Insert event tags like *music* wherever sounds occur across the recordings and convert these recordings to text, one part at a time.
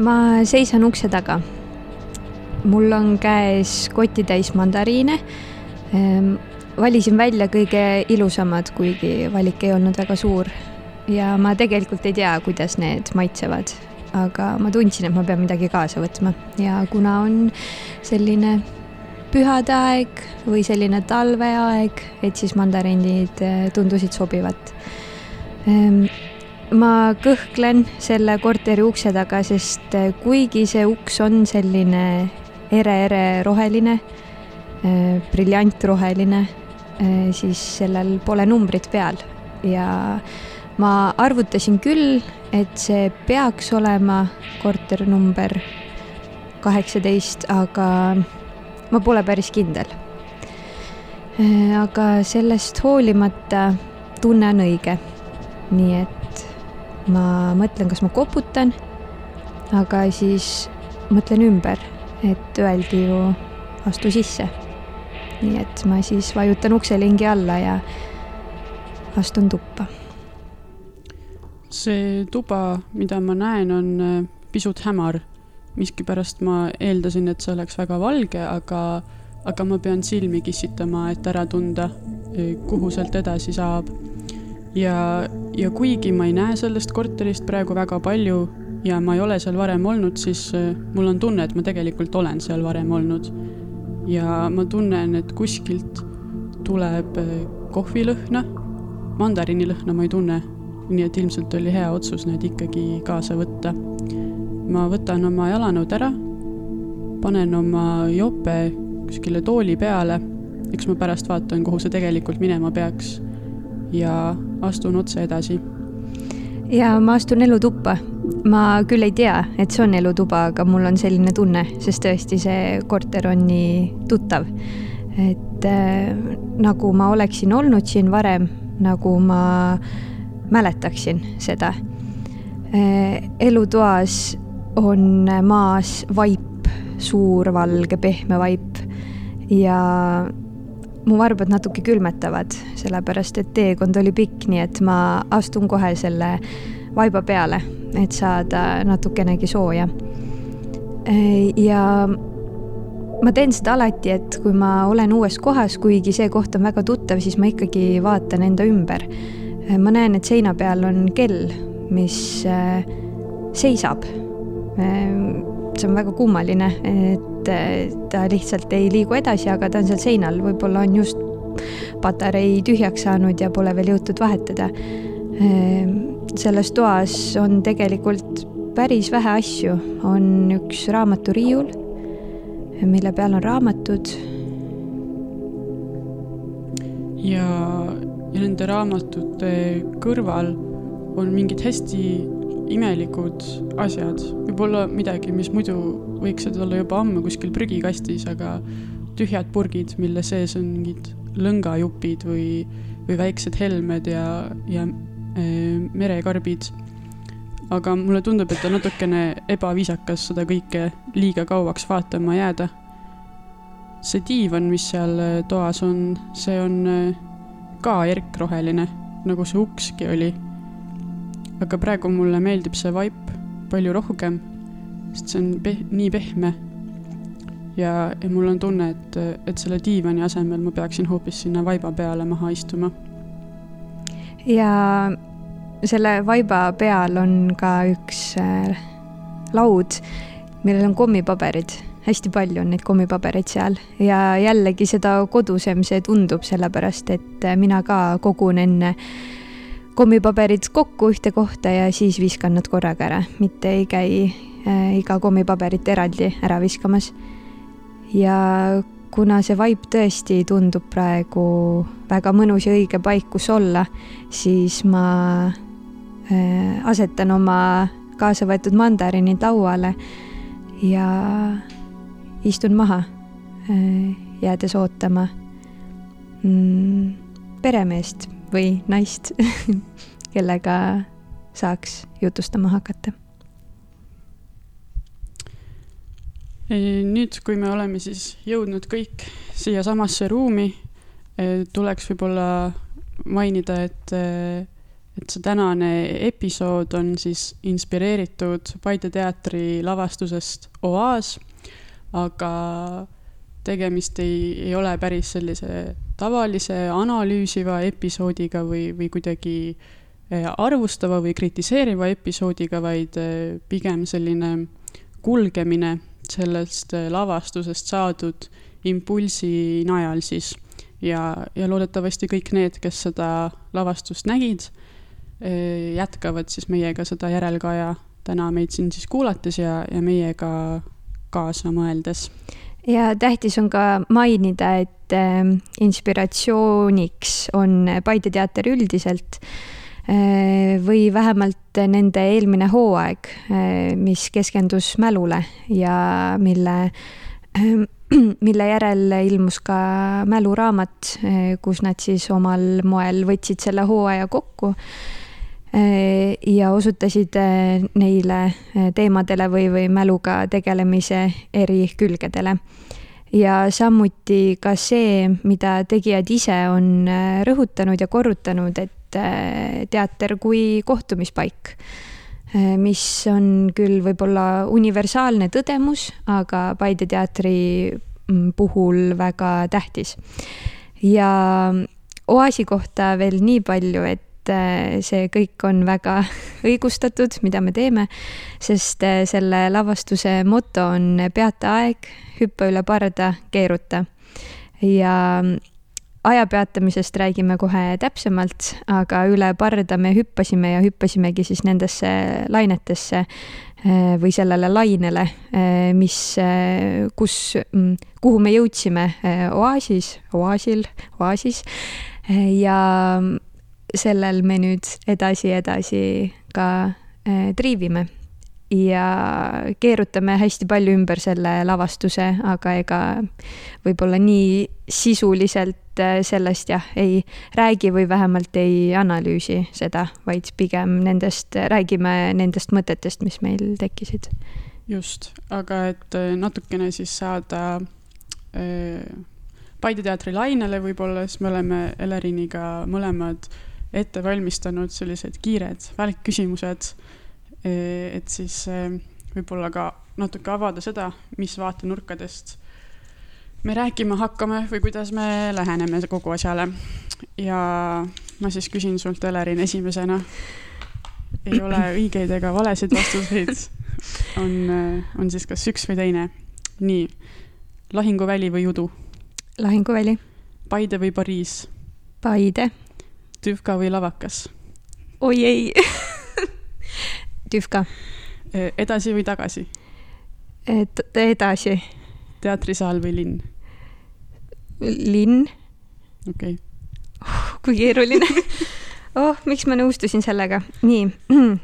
ma seisan ukse taga. mul on käes kotitäis mandariine. Ehm, valisin välja kõige ilusamad, kuigi valik ei olnud väga suur. ja ma tegelikult ei tea, kuidas need maitsevad, aga ma tundsin, et ma pean midagi kaasa võtma ja kuna on selline pühade aeg või selline talveaeg, et siis mandariinid eh, tundusid sobivat ehm, ma kõhklen selle korteri ukse taga, sest äh, kuigi see uks on selline ere-ere roheline, äh, briljantroheline, äh, siis sellel pole numbrit peal ja ma arvutasin küll, et see peaks olema korter number kaheksateist, aga ma pole päris kindel. aga sellest hoolimata tunne on õige. nii et ma mõtlen, kas ma koputan, aga siis mõtlen ümber, et öeldi ju astu sisse. nii et ma siis vajutan ukselingi alla ja astun tuppa. see tuba, mida ma näen, on äh, pisut hämar. miskipärast ma eeldasin, et see oleks väga valge, aga, aga ma pean silmi kissitama, et ära tunda, äh, kuhu sealt edasi saab ja, ja kuigi ma ei näe sellest korterist praegu väga palju ja ma ei ole seal varem olnud, siis äh, mul on tunne, et ma tegelikult olen seal varem olnud. ja ma tunnen, et kuskilt tuleb äh, kohvilõhna, mandarinilõhna ma ei tunne, nii et ilmselt oli hea otsus need ikkagi kaasa võtta. ma võtan oma jalanõud ära, panen oma jope kuskile tooli peale, eks ma pärast vaatan, kuhu see tegelikult minema peaks ja astun otse edasi. ja ma astun elutuppa. ma küll ei tea, et see on elutuba, aga mul on selline tunne, sest tõesti see korter on nii tuttav. et äh, nagu ma oleksin olnud siin varem, nagu ma mäletaksin seda äh,. elutoas on maas vaip, suur valge pehme vaip ja mu varbad natuke külmetavad, sellepärast et teekond oli pikk, nii et ma astun kohe selle vaiba peale, et saada natukenegi sooja. ja ma teen seda alati, et kui ma olen uues kohas, kuigi see koht on väga tuttav, siis ma ikkagi vaatan enda ümber. ma näen, et seina peal on kell, mis äh, seisab. see on väga kummaline, et et ta lihtsalt ei liigu edasi, aga ta on seal seinal, võib-olla on just patarei tühjaks saanud ja pole veel jõutud vahetada. Ehm, selles toas on tegelikult päris vähe asju, on üks raamaturiiul, mille peal on raamatud. ja, ja nende raamatute kõrval on mingid hästi imelikud asjad, võib-olla midagi, mis muidu võiksid olla juba ammu kuskil prügikastis, aga tühjad purgid, mille sees on mingid lõngajupid või, või väiksed helmed ja, ja e, merekarbid. aga mulle tundub, et on natukene ebaviisakas seda kõike liiga kauaks vaatama jääda. see diivan, mis seal toas on, see on e, ka erkroheline, nagu see ukski oli aga praegu mulle meeldib see vaip palju rohkem, sest see on peh-, nii pehme. ja, ja mul on tunne, et, et selle diivani asemel ma peaksin hoopis sinna vaiba peale maha istuma. ja selle vaiba peal on ka üks äh, laud, millel on kommipaberid hästi palju on neid kommipabereid seal ja jällegi seda kodusem see tundub, sellepärast et mina ka kogun enne kommipaberid kokku ühte kohta ja siis viskan nad korraga ära, mitte ei käi äh, iga kommipaberit eraldi ära viskamas. ja kuna see vaip tõesti tundub praegu väga mõnus ja õige paik, kus olla, siis ma äh, asetan oma kaasa võetud mandariinid lauale ja istun maha äh,, jäädes ootama mm, peremeest või naist *laughs* kellega saaks jutustama hakata. nüüd, kui me oleme siis jõudnud kõik siiasamasse ruumi, tuleks võib-olla mainida, et, et see tänane episood on siis inspireeritud Paide teatri lavastusest Oaas, aga tegemist ei, ei ole päris sellise tavalise analüüsiva episoodiga või, või kuidagi eh, arvustava või kritiseeriva episoodiga, vaid eh, pigem selline kulgemine sellest eh, lavastusest saadud impulsi najal siis. ja, ja loodetavasti kõik need, kes seda lavastust nägid, jätkavad siis meiega seda järelkaja täna meid siin siis kuulates ja, ja meiega kaasa mõeldes ja tähtis on ka mainida, et äh, inspiratsiooniks on Paide teater üldiselt äh, või vähemalt nende eelmine hooaeg, äh, mis keskendus mälule ja mille, *clears throat* mille järel ilmus ka mäluraamat, kus nad siis omal moel võtsid selle hooaja kokku ja osutasid neile teemadele või, või mäluga tegelemise eri külgedele. ja samuti ka see, mida tegijad ise on rõhutanud ja korrutanud, et teater kui kohtumispaik, mis on küll võib-olla universaalne tõdemus, aga Paide teatri mm, puhul väga tähtis. ja Oasi kohta veel nii palju, et et äh, see kõik on väga *laughs* õigustatud, mida me teeme, sest äh, selle lavastuse moto on peata aeg, hüppa üle parda, keeruta. ja aja peatamisest räägime kohe täpsemalt, aga üle parda me hüppasime ja hüppasimegi siis nendesse lainetesse äh, või sellele lainele, mis, kus, mm, kuhu me jõudsime oaasis, oaasil, oaasis ja sellel me nüüd edasi-edasi ka äh, triivime ja keerutame hästi palju ümber selle lavastuse, aga ega võib-olla nii sisuliselt äh, sellest jah, ei räägi või vähemalt ei analüüsi seda, vaid pigem nendest, räägime nendest mõtetest, mis meil tekkisid. just, aga et äh, natukene siis saada Paide teatri lainele võib-olla, siis me oleme Eleriiniga mõlemad äh, ette valmistanud sellised kiired välkküsimused. E, et siis e, võib-olla ka natuke avada seda, mis vaatenurkadest me rääkima hakkame või kuidas me läheneme kogu asjale. ja ma siis küsin sult, Elerin, esimesena. ei ole *clears throat* õigeid ega valesid vastuseid. on, on siis kas üks või teine. nii, lahinguväli või udu? lahinguväli. Paide või Pariis? Paide tüvka või lavakas? oi ei tüvka. Edasi või tagasi? et edasi. teatrisaal või linn? linn. okei okay. oh,. kui keeruline oh, miks ma nõustusin sellega? nii,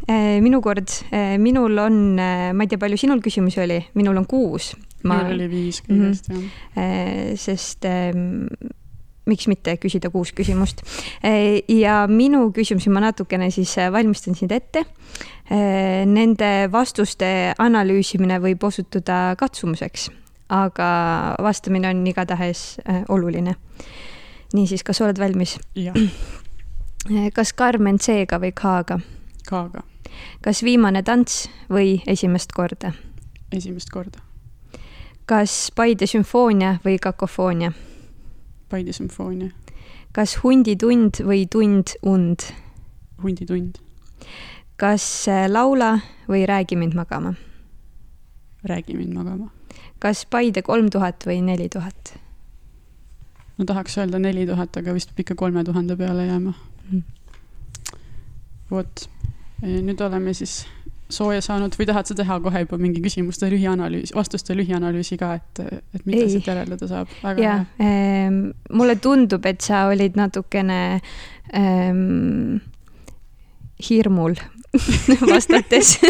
e, *clears throat* minu kord, e, minul on, ma ei tea, palju sinul küsimusi oli, minul on kuus. minul oli viis kõigest mm, -hmm. jah. sest miks mitte küsida kuus küsimust. Ja minu küsimusi ma natukene siis e, valmistan sind ette. E, nende vastuste analüüsimine võib osutuda katsumuseks, aga vastamine on igatahes oluline. niisiis, kas oled valmis? kas Carmen C-ga või K-ga? K-ga. kas viimane tants või esimest korda? esimest korda. kas Paide sümfoonia või kakofoonia? Paide sümfoonia. kas hunditund või tund und? hunditund. kas äh, laula või räägi mind magama? räägi mind magama. kas Paide kolm tuhat või neli tuhat? no tahaks öelda neli tuhat, aga vist peab ikka kolme tuhande peale jääma mm.. vot, nüüd oleme siis sooja saanud või tahad sa teha kohe juba mingi küsimuste lühianalüüs, vastuste lühianalüüsi ka, et, et mida siit järeldada saab? jaa, ehm, mulle tundub, et sa olid natukene ähm, hirmul *laughs* vastates. *laughs*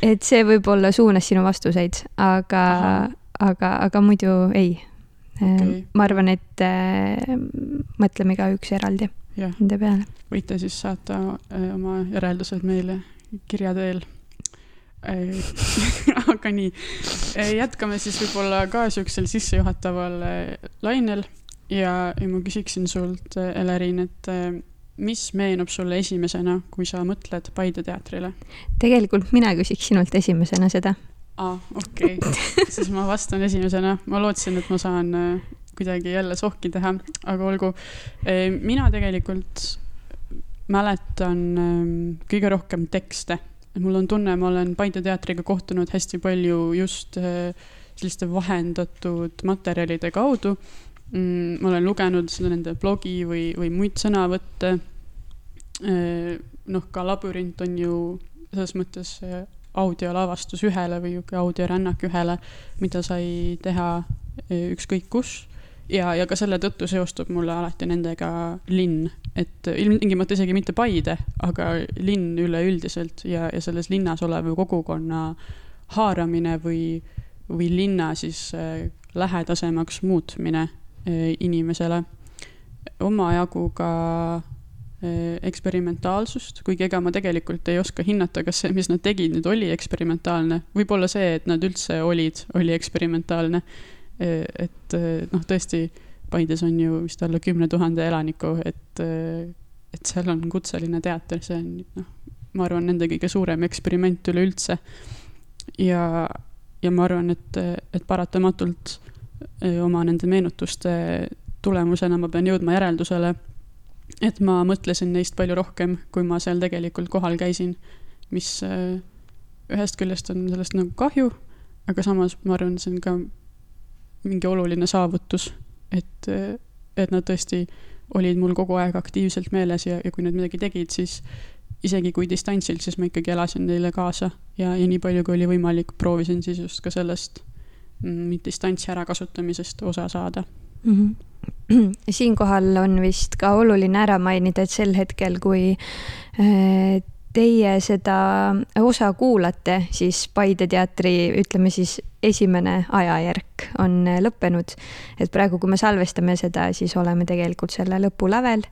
Et see võib-olla suunas sinu vastuseid, aga, aga, aga muidu ei. Ehm, okay.. ma arvan, et äh, mõtleme igaüks eraldi nende peale. võite siis saata äh, oma järeldused meile kirja teel *laughs* aga nii, jätkame siis võib-olla ka siuksel sissejuhataval lainel ja, ja ma küsiksin sult, Elerin, et mis meenub sulle esimesena, kui sa mõtled Paide teatrile? tegelikult mina küsiks sinult esimesena seda. aa, okei okay., *laughs* siis ma vastan esimesena, ma lootsin, et ma saan kuidagi jälle sohki teha, aga olgu. mina tegelikult mäletan ähm, kõige rohkem tekste mul on tunne, ma olen Paide teatriga kohtunud hästi palju just äh, selliste vahendatud materjalide kaudu. Mm, ma olen lugenud seda nende blogi või, või muid sõnavõtte. Äh, noh, ka Labürint on ju selles mõttes äh, audiolavastus ühele või audiorännak ühele, mida sai teha ükskõik kus ja, ja ka selle tõttu seostub mulle alati nendega linn, et ilmtingimata isegi mitte Paide, aga linn üleüldiselt ja, ja selles linnas oleva kogukonna haaramine või, või linna siis äh, lähedasemaks muutmine äh, inimesele. omajagu ka äh, eksperimentaalsust, kuigi ega ma tegelikult ei oska hinnata, kas see, mis nad tegid, nüüd oli eksperimentaalne. võib-olla see, et nad üldse olid, oli eksperimentaalne et eh, noh, tõesti Paides on ju vist alla kümne tuhande elaniku, et, eh, et seal on kutseline teater, see on noh, ma arvan, nende kõige suurem eksperiment üleüldse. ja, ja ma arvan, et, et paratamatult oma nende meenutuste tulemusena ma pean jõudma järeldusele, et ma mõtlesin neist palju rohkem, kui ma seal tegelikult kohal käisin, mis ühest küljest on sellest nagu kahju, aga samas ma arvan, see on ka mingi oluline saavutus, et, et nad tõesti olid mul kogu aeg aktiivselt meeles ja, ja kui nad midagi tegid, siis isegi kui distantsilt, siis ma ikkagi elasin neile kaasa ja, ja nii palju, kui oli võimalik, proovisin siis just ka sellest mm, distantsi ärakasutamisest osa saada mm. -hmm *clears throat* siinkohal on vist ka oluline ära mainida, et sel hetkel, kui äh, teie seda osa kuulate, siis Paide teatri, ütleme siis esimene ajajärk on lõppenud. et praegu, kui me salvestame seda, siis oleme tegelikult selle lõpulävel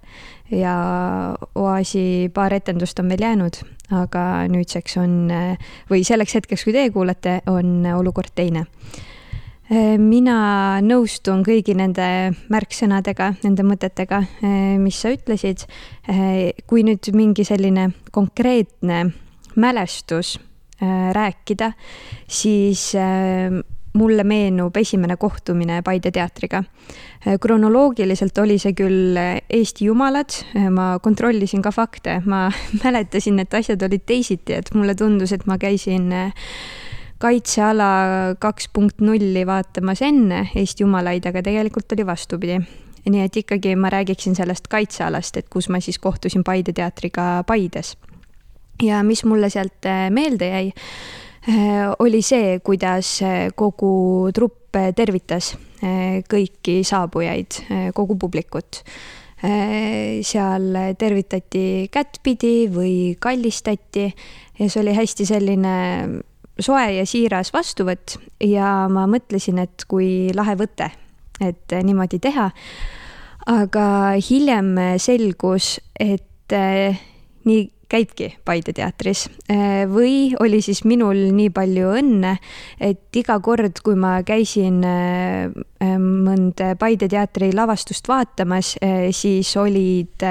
ja Oasi paar etendust on veel jäänud, aga nüüdseks on või selleks hetkeks, kui teie kuulate, on olukord teine Äh, mina nõustun kõigi nende märksõnadega, nende mõtetega, äh, mis sa ütlesid. Äh, kui nüüd mingi selline konkreetne mälestus rääkida, siis mulle meenub esimene kohtumine Paide teatriga. kronoloogiliselt oli see küll Eesti jumalad, ma kontrollisin ka fakte, ma *laughs* mäletasin, et asjad olid teisiti, et mulle tundus, et ma käisin kaitseala kaks punkt nulli vaatamas enne Eesti jumalaid, aga tegelikult oli vastupidi. nii et ikkagi ma räägiksin sellest kaitsealast, et kus ma siis kohtusin Paide teatriga Paides. Ja mis mulle sealt äh, meelde jäi, äh, oli see, kuidas äh, kogu trupp tervitas kõiki saabujaid, kogu publikut seal tervitati kättpidi või kallistati ja see oli hästi selline soe ja siiras vastuvõtt ja ma mõtlesin, et kui lahe võte, et niimoodi teha. aga hiljem selgus, et nii käibki Paide teatris. Äh, või oli siis minul nii palju õnne, et iga kord, kui ma käisin äh, äh, mõnda Paide teatri lavastust vaatamas, siis olid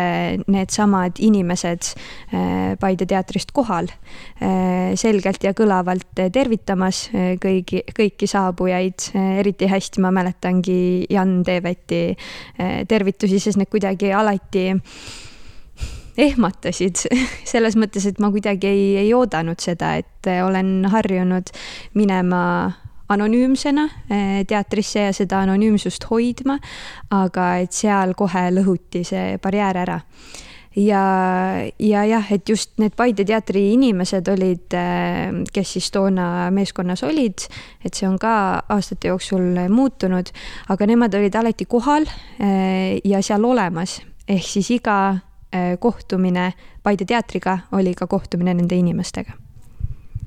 needsamad inimesed Paide teatrist kohal, selgelt ja kõlavalt tervitamas kõigi, kõiki saabujaid, eriti hästi ma mäletangi Jan Teeveti tervitusi, sest need kuidagi alati ehmatasid *laughs* selles mõttes, et ma kuidagi ei, ei oodanud seda, et eh, olen harjunud minema anonüümsena eh, teatrisse ja seda anonüümsust hoidma, aga et seal kohe lõhuti see barjäär ära. Ja, ja jah, et just need Paide teatri inimesed olid, eh, kes siis toona meeskonnas olid, et see on ka aastate jooksul muutunud, aga nemad olid alati kohal ja seal olemas, ehk siis iga kohtumine Paide teatriga oli ka kohtumine nende inimestega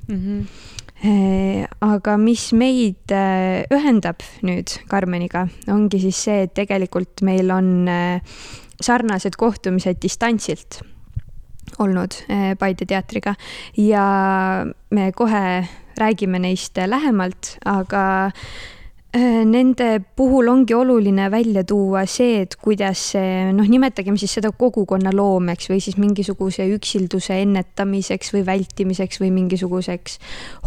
mm. -hmm. aga mis meid äh, ühendab nüüd Karmeniga, ongi siis see, et tegelikult meil on sarnased kohtumised distantsilt olnud Paide teatriga ja me kohe räägime neist lähemalt, aga Äh, nende puhul ongi oluline välja tuua see, et kuidas see, noh, nimetagem siis seda kogukonna loomeks või siis mingisuguse üksilduse ennetamiseks või vältimiseks või mingisuguseks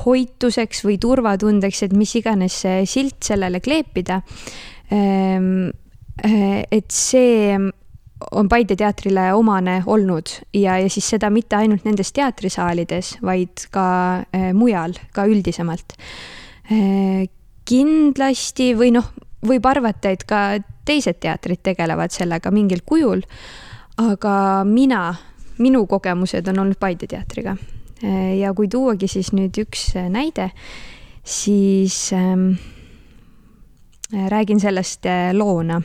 hoituseks või turvatundeks, et mis iganes see silt sellele kleepida. Ähm, äh, et see on Paide teatrile omane olnud ja, ja siis seda mitte ainult nendes teatrisaalides, vaid ka äh, mujal, ka üldisemalt kindlasti või noh, võib arvata, et ka teised teatrid tegelevad sellega mingil kujul. aga mina, minu kogemused on olnud Paide teatriga. ja kui tuuagi siis nüüd üks näide, siis ähm, räägin sellest äh, loona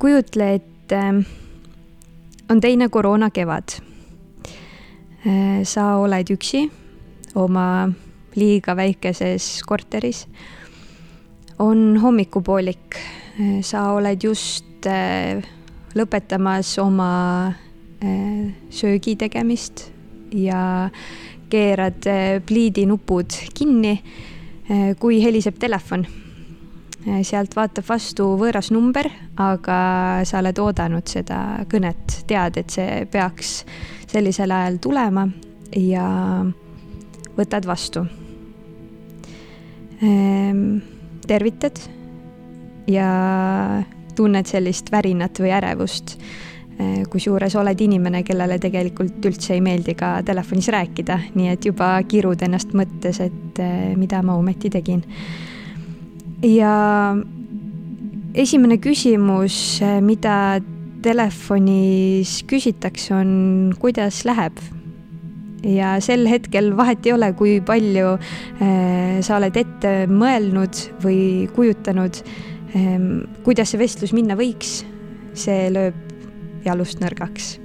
kujutle, et et ähm, on teine koroonakevad. Äh, sa oled üksi oma liiga väikeses korteris. on hommikupoolik, äh, sa oled just äh, lõpetamas oma söögi tegemist ja keerad pliidinupud kinni, kui heliseb telefon sealt vaatab vastu võõras number, aga sa oled oodanud seda kõnet, tead, et see peaks sellisel ajal tulema ja võtad vastu. Ehm, tervitad ja tunned sellist värinat või ärevust eh, kusjuures oled inimene, kellele tegelikult üldse ei meeldi ka telefonis rääkida, nii et juba kirud ennast mõttes, et eh, mida ma ometi tegin ja esimene küsimus, mida telefonis küsitakse, on kuidas läheb. ja sel hetkel vahet ei ole, kui palju äh, sa oled ette mõelnud või kujutanud äh,, kuidas see vestlus minna võiks. see lööb jalust nõrgaks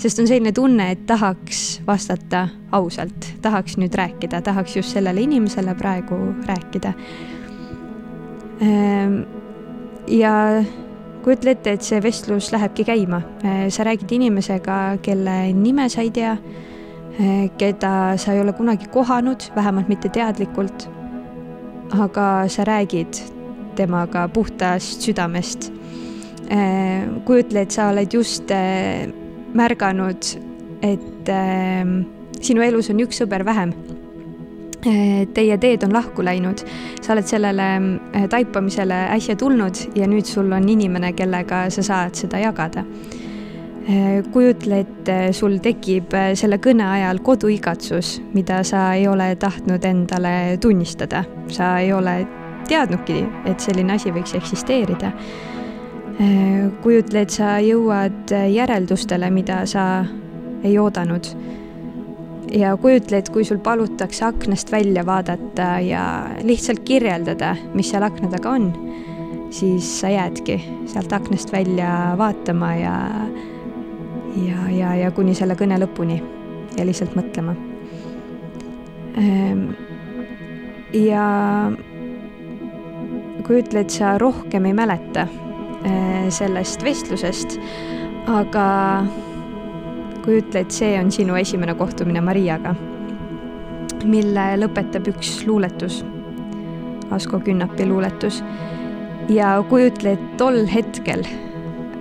sest on selline tunne, et tahaks vastata ausalt, tahaks nüüd rääkida, tahaks just sellele inimesele praegu rääkida Ehm, ja kujutle ette, et see vestlus lähebki käima. Ehm, sa räägid inimesega, kelle nime sa ei tea, ehm, keda sa ei ole kunagi kohanud, vähemalt mitte teadlikult. aga sa räägid temaga puhtast südamest. kujutle, et sa oled just märganud, et sinu elus on üks sõber vähem teie teed on lahku läinud, sa oled sellele eh, taipamisele äsja tulnud ja nüüd sul on inimene, kellega sa saad seda jagada. Eh, kujutle ette, sul tekib selle kõne ajal koduigatsus, mida sa ei ole tahtnud endale tunnistada, sa ei ole teadnudki, et selline asi võiks eksisteerida. kujutle, et sa jõuad järeldustele, mida sa ei oodanud ja kujutle, et kui sul palutakse aknast välja vaadata ja lihtsalt kirjeldada, mis seal akna taga on, siis sa jäädki sealt aknast välja vaatama ja, ja, ja, ja kuni selle kõne lõpuni ja lihtsalt mõtlema. Ehm, ja kujutle, et sa rohkem ei mäleta eh, sellest vestlusest, aga kujutle, et see on sinu esimene kohtumine Mariaga, mille lõpetab üks luuletus, Asko Künnapi luuletus. ja kujutle, et tol hetkel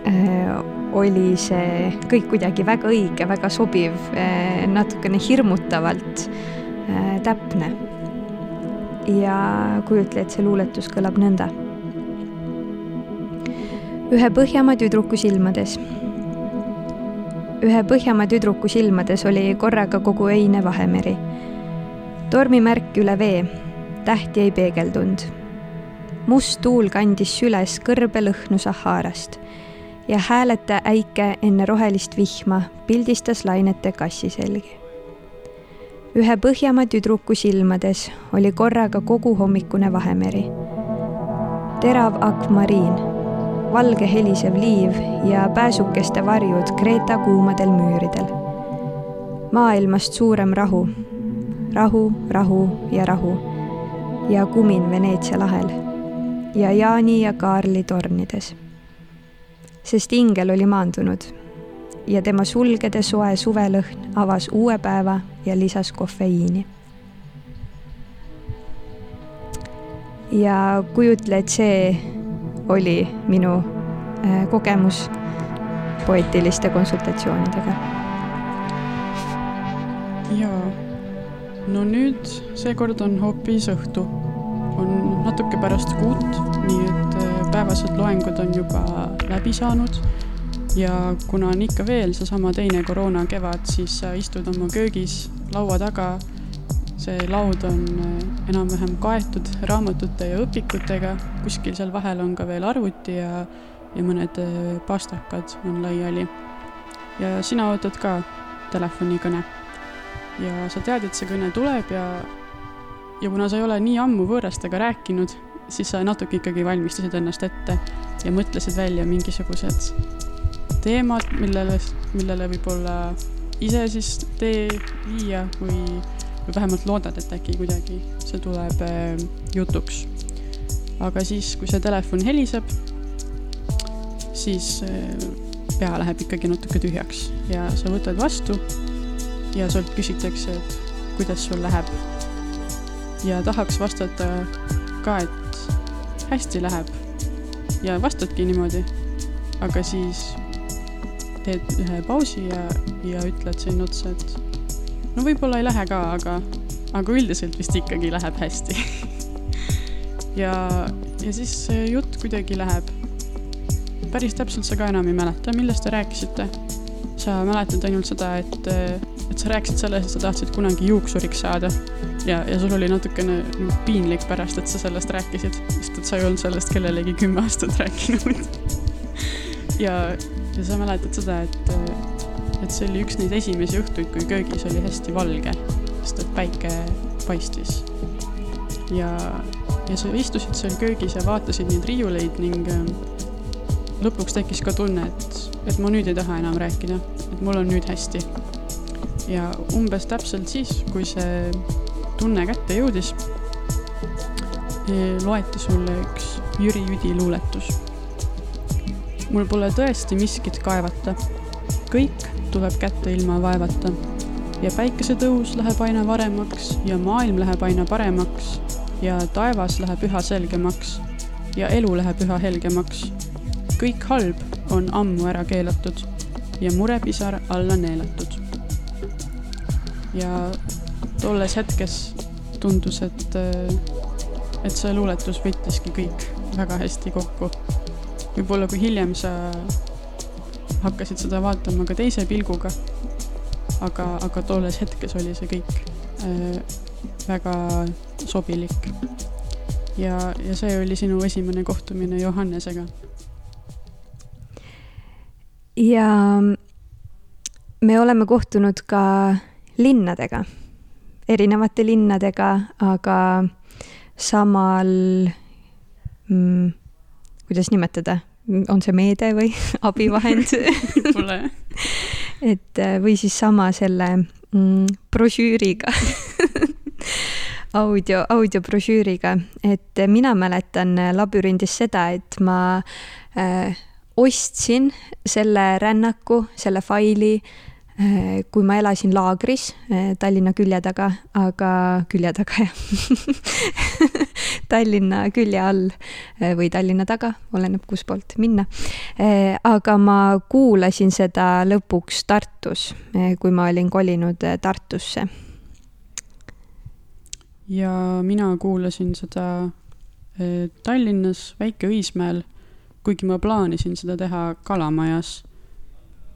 äh, oli see kõik kuidagi väga õige, väga sobiv äh,, natukene hirmutavalt äh, täpne. ja kujutle, et see luuletus kõlab nõnda. ühe Põhjamaa tüdruku silmades ühe Põhjamaa tüdruku silmades oli korraga kogu öine Vahemeri. tormimärk üle vee, tähti ei peegeldunud. must tuul kandis süles kõrbe lõhnu Saharast ja hääleta äike enne rohelist vihma pildistas lainete kassiselgi. ühe Põhjamaa tüdruku silmades oli korraga kogu hommikune Vahemeri. terav akmariin valge helisev liiv ja pääsukeste varjud Kreeta kuumadel müüridel. maailmast suurem rahu, rahu, rahu ja rahu ja kumin Veneetsia lahel ja Jaani ja Kaarli tornides. sest ingel oli maandunud ja tema sulgede soe suvelõhn avas uue päeva ja lisas kofeiini. ja kujutle, et see oli minu äh, kogemus poeetiliste konsultatsioonidega. jaa, no nüüd seekord on hoopis õhtu. on natuke pärast kuut, nii et äh, päevased loengud on juba läbi saanud ja kuna on ikka veel seesama teine koroona kevad, siis sa istud oma köögis laua taga. See laud on äh, enam-vähem kaetud raamatute ja õpikutega, kuskil seal vahel on ka veel arvuti ja, ja mõned äh, pastakad on laiali. ja sina ootad ka telefonikõne. ja sa tead, et see kõne tuleb ja, ja kuna sa ei ole nii ammu võõrastega rääkinud, siis sa natuke ikkagi valmistasid ennast ette ja mõtlesid välja mingisugused teemad, millele, millele võib-olla ise siis tee viia või, või vähemalt loodad, et äkki kuidagi see tuleb äh, jutuks. aga siis, kui see telefon heliseb, siis äh, pea läheb ikkagi natuke tühjaks ja sa võtad vastu ja sult küsitakse, et kuidas sul läheb. ja tahaks vastata ka, et hästi läheb ja vastadki niimoodi, aga siis teed ühe pausi ja, ja ütled sinna otsa, et no võib-olla ei lähe ka, aga, aga üldiselt vist ikkagi läheb hästi *laughs* ja, ja siis see jutt kuidagi läheb. päris täpselt sa ka enam ei mäleta, millest te rääkisite. sa mäletad ainult seda, et, et sa rääkisid sellest, et sa tahtsid kunagi juuksuriks saada ja, ja sul oli natukene piinlik pärast, et sa sellest rääkisid, sest et sa ei olnud sellest kellelegi kümme aastat rääkinud *laughs* ja, ja sa mäletad seda, et, et see oli üks neid esimesi õhtuid, kui köögis oli hästi valge, sest et päike paistis. ja, ja sa istusid seal köögis ja vaatasid neid riiuleid ning äh, lõpuks tekkis ka tunne, et, et ma nüüd ei taha enam rääkida, et mul on nüüd hästi. ja umbes täpselt siis, kui see tunne kätte jõudis, loeti sulle üks Jüri Jüdi luuletus mul pole tõesti miskit kaevata. kõik tuleb kätte ilma vaevata. ja päikesetõus läheb aina varemaks ja maailm läheb aina paremaks ja taevas läheb üha selgemaks ja elu läheb üha helgemaks. kõik halb on ammu ära keelatud ja murepisar alla neelatud. ja tolles hetkes tundus, et, et see luuletus võttiski kõik väga hästi kokku võib-olla kui hiljem sa hakkasid seda vaatama ka teise pilguga, aga, aga tolles hetkes oli see kõik äh, väga sobilik. ja, ja see oli sinu esimene kohtumine Johannesega. ja me oleme kohtunud ka linnadega, erinevate linnadega, aga samal mm, kuidas nimetada, on see meede või *laughs* abivahend? *laughs* Pole. Et äh, või siis sama selle mm, brošüüriga *laughs* audio, audiobrošüüriga, et mina mäletan labürindis seda, et ma äh, ostsin selle rännaku, selle faili äh, kui ma elasin laagris äh, Tallinna külje taga, aga külje taga jah *laughs* Tallinna külje all eh, või Tallinna taga, oleneb kuspoolt minna. Aga ma kuulasin seda lõpuks Tartus, kui ma olin kolinud Tartusse. ja mina kuulasin seda Tallinnas Väike-Õismäel, kuigi ma plaanisin seda teha Kalamajas.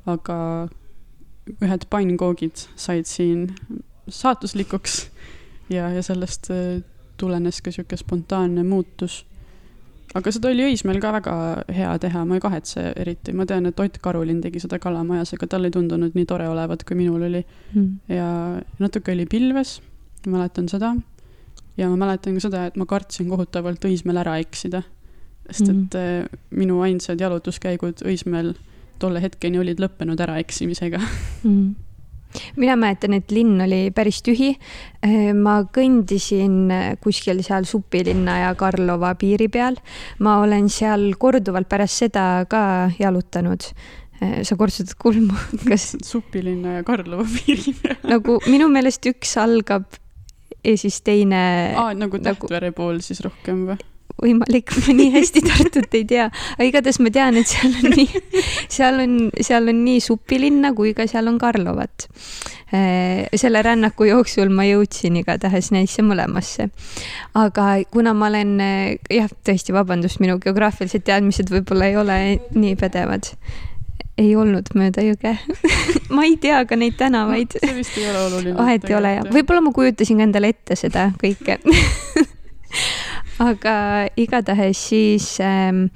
aga ühed pannkoogid said siin saatuslikuks ja, ja sellest tulenes ka sihuke spontaanne muutus. aga seda oli Õismäel ka väga hea teha, ma ei kahetse eriti, ma tean, et Ott Karulin tegi seda Kalamajas, aga tal ei tundunud nii tore olevat, kui minul oli mm.. ja natuke oli pilves, mäletan seda. ja ma mäletan ka seda, et ma kartsin kohutavalt Õismäel ära eksida. sest mm. et mm. minu ainsad jalutuskäigud Õismäel tolle hetkeni olid lõppenud äraeksimisega mm mina mäletan, et linn oli päris tühi. Äh, ma kõndisin äh, kuskil seal Supilinna ja Karlova piiri peal. ma olen seal korduvalt pärast seda ka jalutanud. sa kortsutad kulmu, *laughs* kas supilinna ja Karlova piiri peal. nagu minu meelest üks algab ja siis teine. aa, nagu Tähtvere nagu... pool siis rohkem või? Võimalik, ma nii hästi *laughs* Tartut ei tea, aga igatahes ma tean, et seal on nii, seal on, seal on nii supilinna kui ka seal on Karlovat. Äh, selle rännaku jooksul ma jõudsin igatahes neisse mõlemasse. aga kuna ma olen, äh, jah, tõesti, vabandust, minu geograafilised teadmised võib-olla ei ole nii pädevad ei olnud mööda jõge *laughs* ma ei tea ka neid tänavaid no,. see vist ei ole oluline. vahet ei ole jah, võib-olla ma kujutasin endale ette seda kõike *laughs* aga igatahes siis ähm,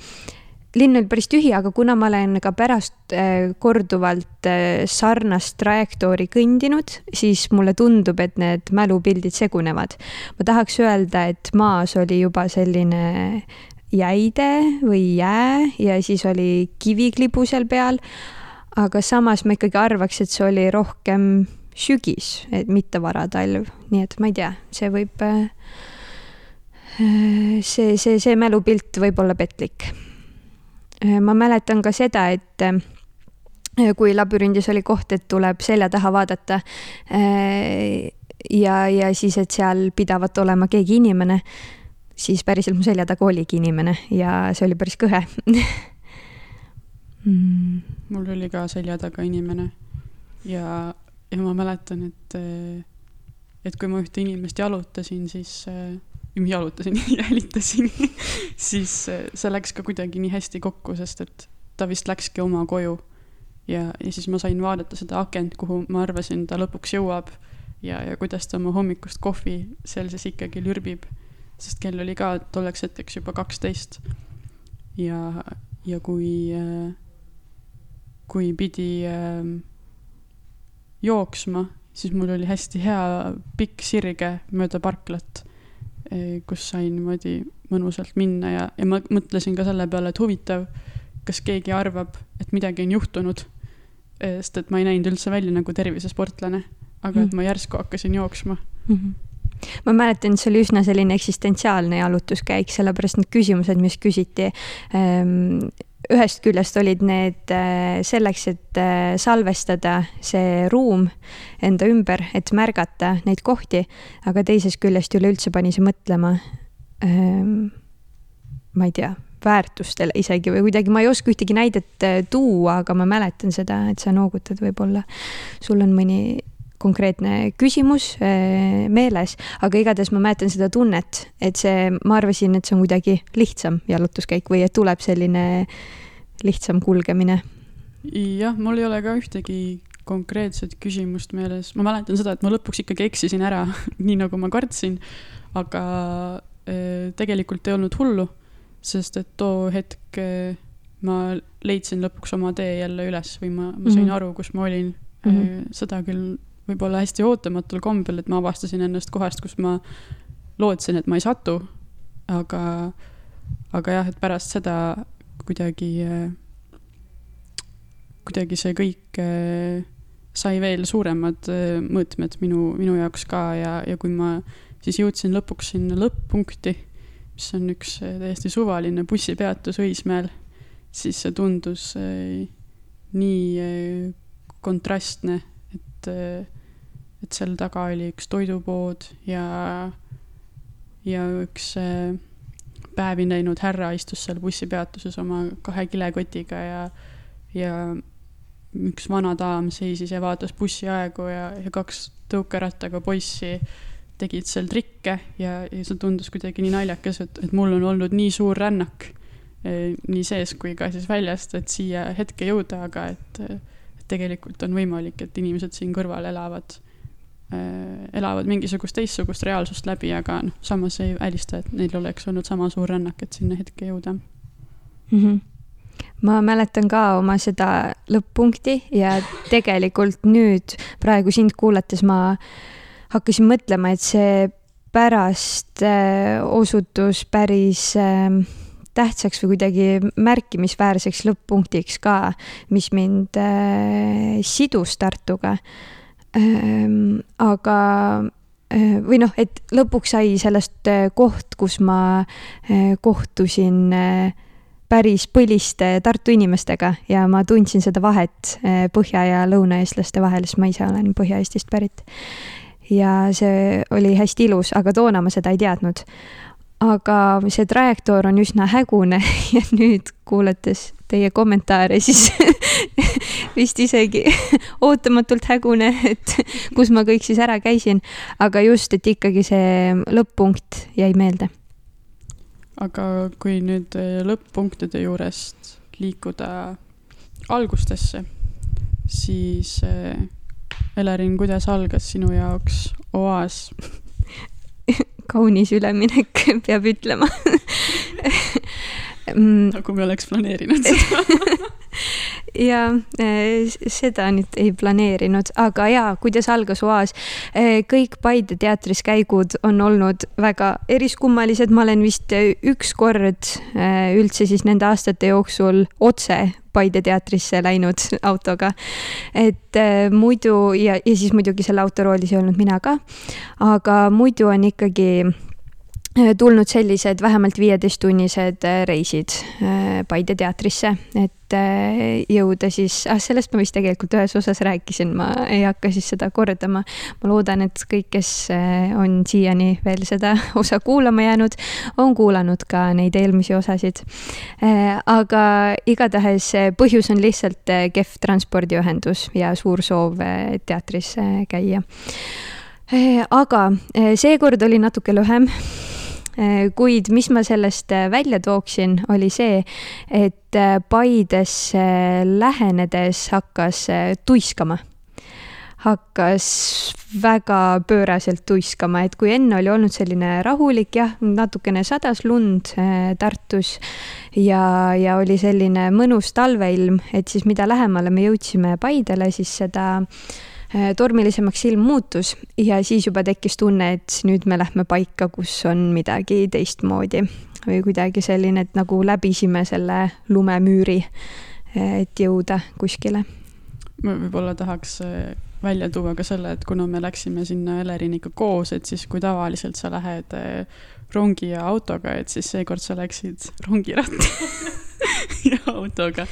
linn oli päris tühi, aga kuna ma olen ka pärast äh, korduvalt äh, sarnast trajektoori kõndinud, siis mulle tundub, et need mälupildid segunevad. ma tahaks öelda, et maas oli juba selline jäide või jää ja siis oli kiviklibu seal peal. aga samas ma ikkagi arvaks, et see oli rohkem sügis, et mitte varatalv, nii et ma ei tea, see võib äh, see, see, see mälupilt võib olla petlik. ma mäletan ka seda, et äh, kui labürindis oli koht, et tuleb selja taha vaadata äh, ja, ja siis, et seal pidavat olema keegi inimene, siis päriselt mu selja taga oligi inimene ja see oli päris kõhe *laughs* mm.. mul oli ka selja taga inimene ja, ja ma mäletan, et, et kui ma ühte inimest jalutasin, siis jalutasin, *laughs* jälitasin siis äh, see läks ka kuidagi nii hästi kokku, sest et ta vist läkski oma koju. ja, ja siis ma sain vaadata seda akent, kuhu ma arvasin, ta lõpuks jõuab ja, ja kuidas ta oma hommikust kohvi seal siis ikkagi lürbib. sest kell oli ka tolleks hetkeks juba kaksteist. ja, ja kui, äh, kui pidi äh, jooksma, siis mul oli hästi hea pikk sirge mööda parklat Eh, kus sain niimoodi mõnusalt minna ja, ja ma mõtlesin ka selle peale, et huvitav, kas keegi arvab, et midagi on juhtunud. Eh, sest et ma ei näinud üldse välja nagu tervisesportlane, aga et ma järsku hakkasin jooksma mm. -hmm ma mäletan, et see oli üsna selline eksistentsiaalne jalutuskäik, sellepärast need küsimused, mis küsiti ähm, ühest küljest olid need äh, selleks, et äh, salvestada see ruum enda ümber, et märgata neid kohti, aga teisest küljest üleüldse pani see mõtlema. Ähm, ma ei tea, väärtustele isegi või kuidagi, ma ei oska ühtegi näidet äh, tuua, aga ma mäletan seda, et sa noogutad, võib-olla sul on mõni konkreetne küsimus meeles, aga igatahes ma mäletan seda tunnet, et see, ma arvasin, et see on kuidagi lihtsam jalutuskäik või et tuleb selline lihtsam kulgemine? jah, mul ei ole ka ühtegi konkreetset küsimust meeles, ma mäletan seda, et ma lõpuks ikkagi eksisin ära *laughs* nii nagu ma kartsin, aga äh, tegelikult ei olnud hullu, sest et too hetk äh, ma leidsin lõpuks oma tee jälle üles või ma, ma sain mm -hmm. aru, kus ma olin mm. -hmm. seda küll võib-olla hästi ootamatul kombel, et ma avastasin ennast kohast, kus ma lootsin, et ma ei satu, aga, aga jah, et pärast seda kuidagi, kuidagi see kõik eh, sai veel suuremad eh, mõõtmed minu, minu jaoks ka ja, ja kui ma siis jõudsin lõpuks sinna lõpp-punkti, mis on üks eh, täiesti suvaline bussipeatus Õismäel, siis see tundus nii kontrastne, et, et seal taga oli üks toidupood ja, ja üks päevi näinud härra istus seal bussipeatuses oma kahe kilekotiga ja, ja üks vana daam seisis ja vaatas bussiaegu ja, ja kaks tõukerattaga poissi tegid seal trikke ja, ja see tundus kuidagi nii naljakas, et, et mul on olnud nii suur rännak eh, nii sees kui ka siis väljast, et siia hetke jõuda, aga et, et tegelikult on võimalik, et inimesed siin kõrval elavad. Äh, elavad mingisugust teistsugust reaalsust läbi, aga noh, samas ei välista, et neil oleks olnud sama suur rännak, et sinna hetke jõuda mm. -hmm ma mäletan ka oma seda lõpp-punkti ja tegelikult nüüd praegu sind kuulates ma hakkasin mõtlema, et see pärast äh, osutus päris äh, tähtsaks või kuidagi märkimisväärseks lõpp-punktiks ka, mis mind äh, sidus Tartuga Ehm, aga eh, või noh, et lõpuks sai sellest eh, koht, kus ma eh, kohtusin päris põliste Tartu inimestega ja ma tundsin seda vahet põhja- ja lõunaeestlaste vahel, sest ma ise olen Põhja-Eestist pärit. ja see oli hästi ilus, aga toona ma seda ei teadnud aga see trajektoor on üsna hägune *laughs* ja nüüd kuulates teie kommentaare, siis *laughs* vist isegi *laughs* ootamatult hägune, et kus ma kõik siis ära käisin. aga just, et ikkagi see lõpp-punkt jäi meelde. aga kui nüüd lõpp-punktide juurest liikuda algustesse, siis Elerin, kuidas algas sinu jaoks oaas kaunis üleminek, *laughs* peab ütlema mm. nagu me oleks planeerinud seda *laughs* ja eh, seda nüüd ei planeerinud, aga jaa, kuidas algas Oas. Eh, kõik Paide teatris käigud on olnud väga eriskummalised, ma olen vist üks kord eh, üldse siis nende aastate jooksul otse Paide teatrisse läinud autoga. et muidu ja, ja siis muidugi selle autoroolis ei olnud mina ka. aga muidu on ikkagi tulnud sellised vähemalt viieteisttunnised äh, reisid Paide teatrisse, et äh, jõuda siis, ah sellest ma vist tegelikult ühes osas rääkisin, ma ei hakka siis seda kordama. ma loodan, et kõik, kes äh, on siiani veel seda *laughs* osa kuulama jäänud, on kuulanud ka neid eelmisi osasid. Äh, aga igatahes põhjus on lihtsalt kehv transpordiühendus ja suur soov teatris käia. aga seekord oli natuke lühem Äh, kuid mis ma sellest äh, välja tooksin, oli see, et äh, Paidesse lähenedes hakkas tuiskama. Hakkas väga pööraselt tuiskama, et kui enne oli olnud selline rahulik, jah, natukene sadas lund Tartus ja, ja oli selline mõnus talveilm, et siis mida lähemale me jõudsime Paidele, siis seda äh, Äh, tormilisemaks ilm muutus ja siis juba tekkis tunne, et nüüd me lähme paika, kus on midagi teistmoodi või kuidagi selline, et nagu läbisime selle lumemüüri, äh, et jõuda kuskile. ma võib-olla tahaks äh, välja tuua ka selle, et kuna me läksime sinna Eleriiniga koos, et siis kui tavaliselt sa lähed rongi ja autoga, et siis seekord sa läksid rongirattaga *laughs* *laughs* ja autoga.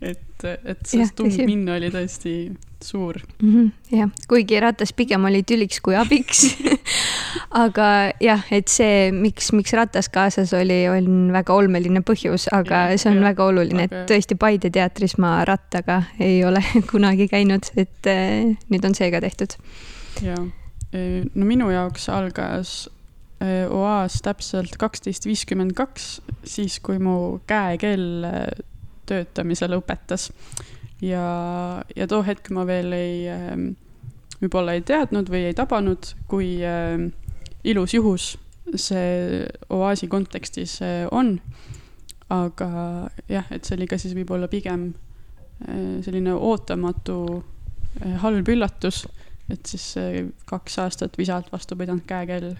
et, et see tundminna oli tõesti suur mm. -hmm, jah, kuigi ratas pigem oli tüliks kui abiks *laughs* aga jah, et see, miks, miks ratas kaasas oli, on väga olmeline põhjus, aga ja, see on ja, väga oluline, et tõesti Paide teatris ma rattaga ei ole *laughs* kunagi käinud, et äh, nüüd on see ka tehtud. ja, e, no minu jaoks algas e, oaas täpselt kaksteist viiskümmend kaks, siis kui mu käekell e, töötamise lõpetas ja, ja too hetk ma veel ei, ähm, võib-olla ei teadnud või ei tabanud, kui ähm, ilus juhus see oaasi kontekstis äh, on. aga jah, et see oli ka siis võib-olla pigem äh, selline ootamatu äh, halb üllatus, et siis kaks aastat visalt vastu pidanud käekell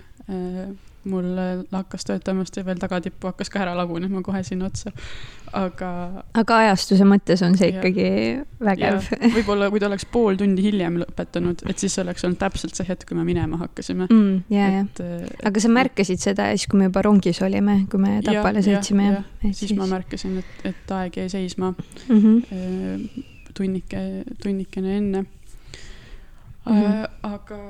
mul hakkas töötamast ja veel tagatippu hakkas ka ära lagunema kohe sinna otsa, aga. aga ajastuse mõttes on see ikkagi ja, vägev. võib-olla, kui ta oleks pool tundi hiljem lõpetanud, et siis oleks olnud täpselt see hetk, kui me minema hakkasime mm,. ja, ja, aga sa märkasid seda siis, kui me juba rongis olime, kui me Tapale sõitsime? siis, siis ma märkasin, et, et aeg jäi seisma mm -hmm. tunnike, tunnikene enne mm. -hmm. aga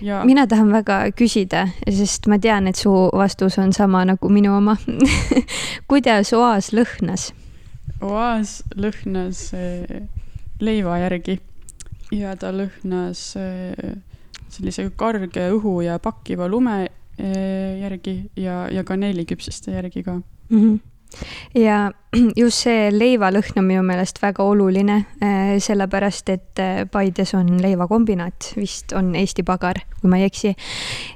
Ja. mina tahan väga küsida, sest ma tean, et su vastus on sama nagu minu oma *laughs* kuidas oas lõhnas? oas lõhnas eh, leiva järgi ja ta lõhnas eh, sellise karge õhu ja pakkiva lume eh, järgi ja, ja kaneeliküpsiste järgi ka mm. -hmm ja *clears throat* just see leivalõhn on minu meelest väga oluline, äh, sellepärast et äh, Paides on leivakombinaat, vist on Eesti Pagar, kui ma ei eksi.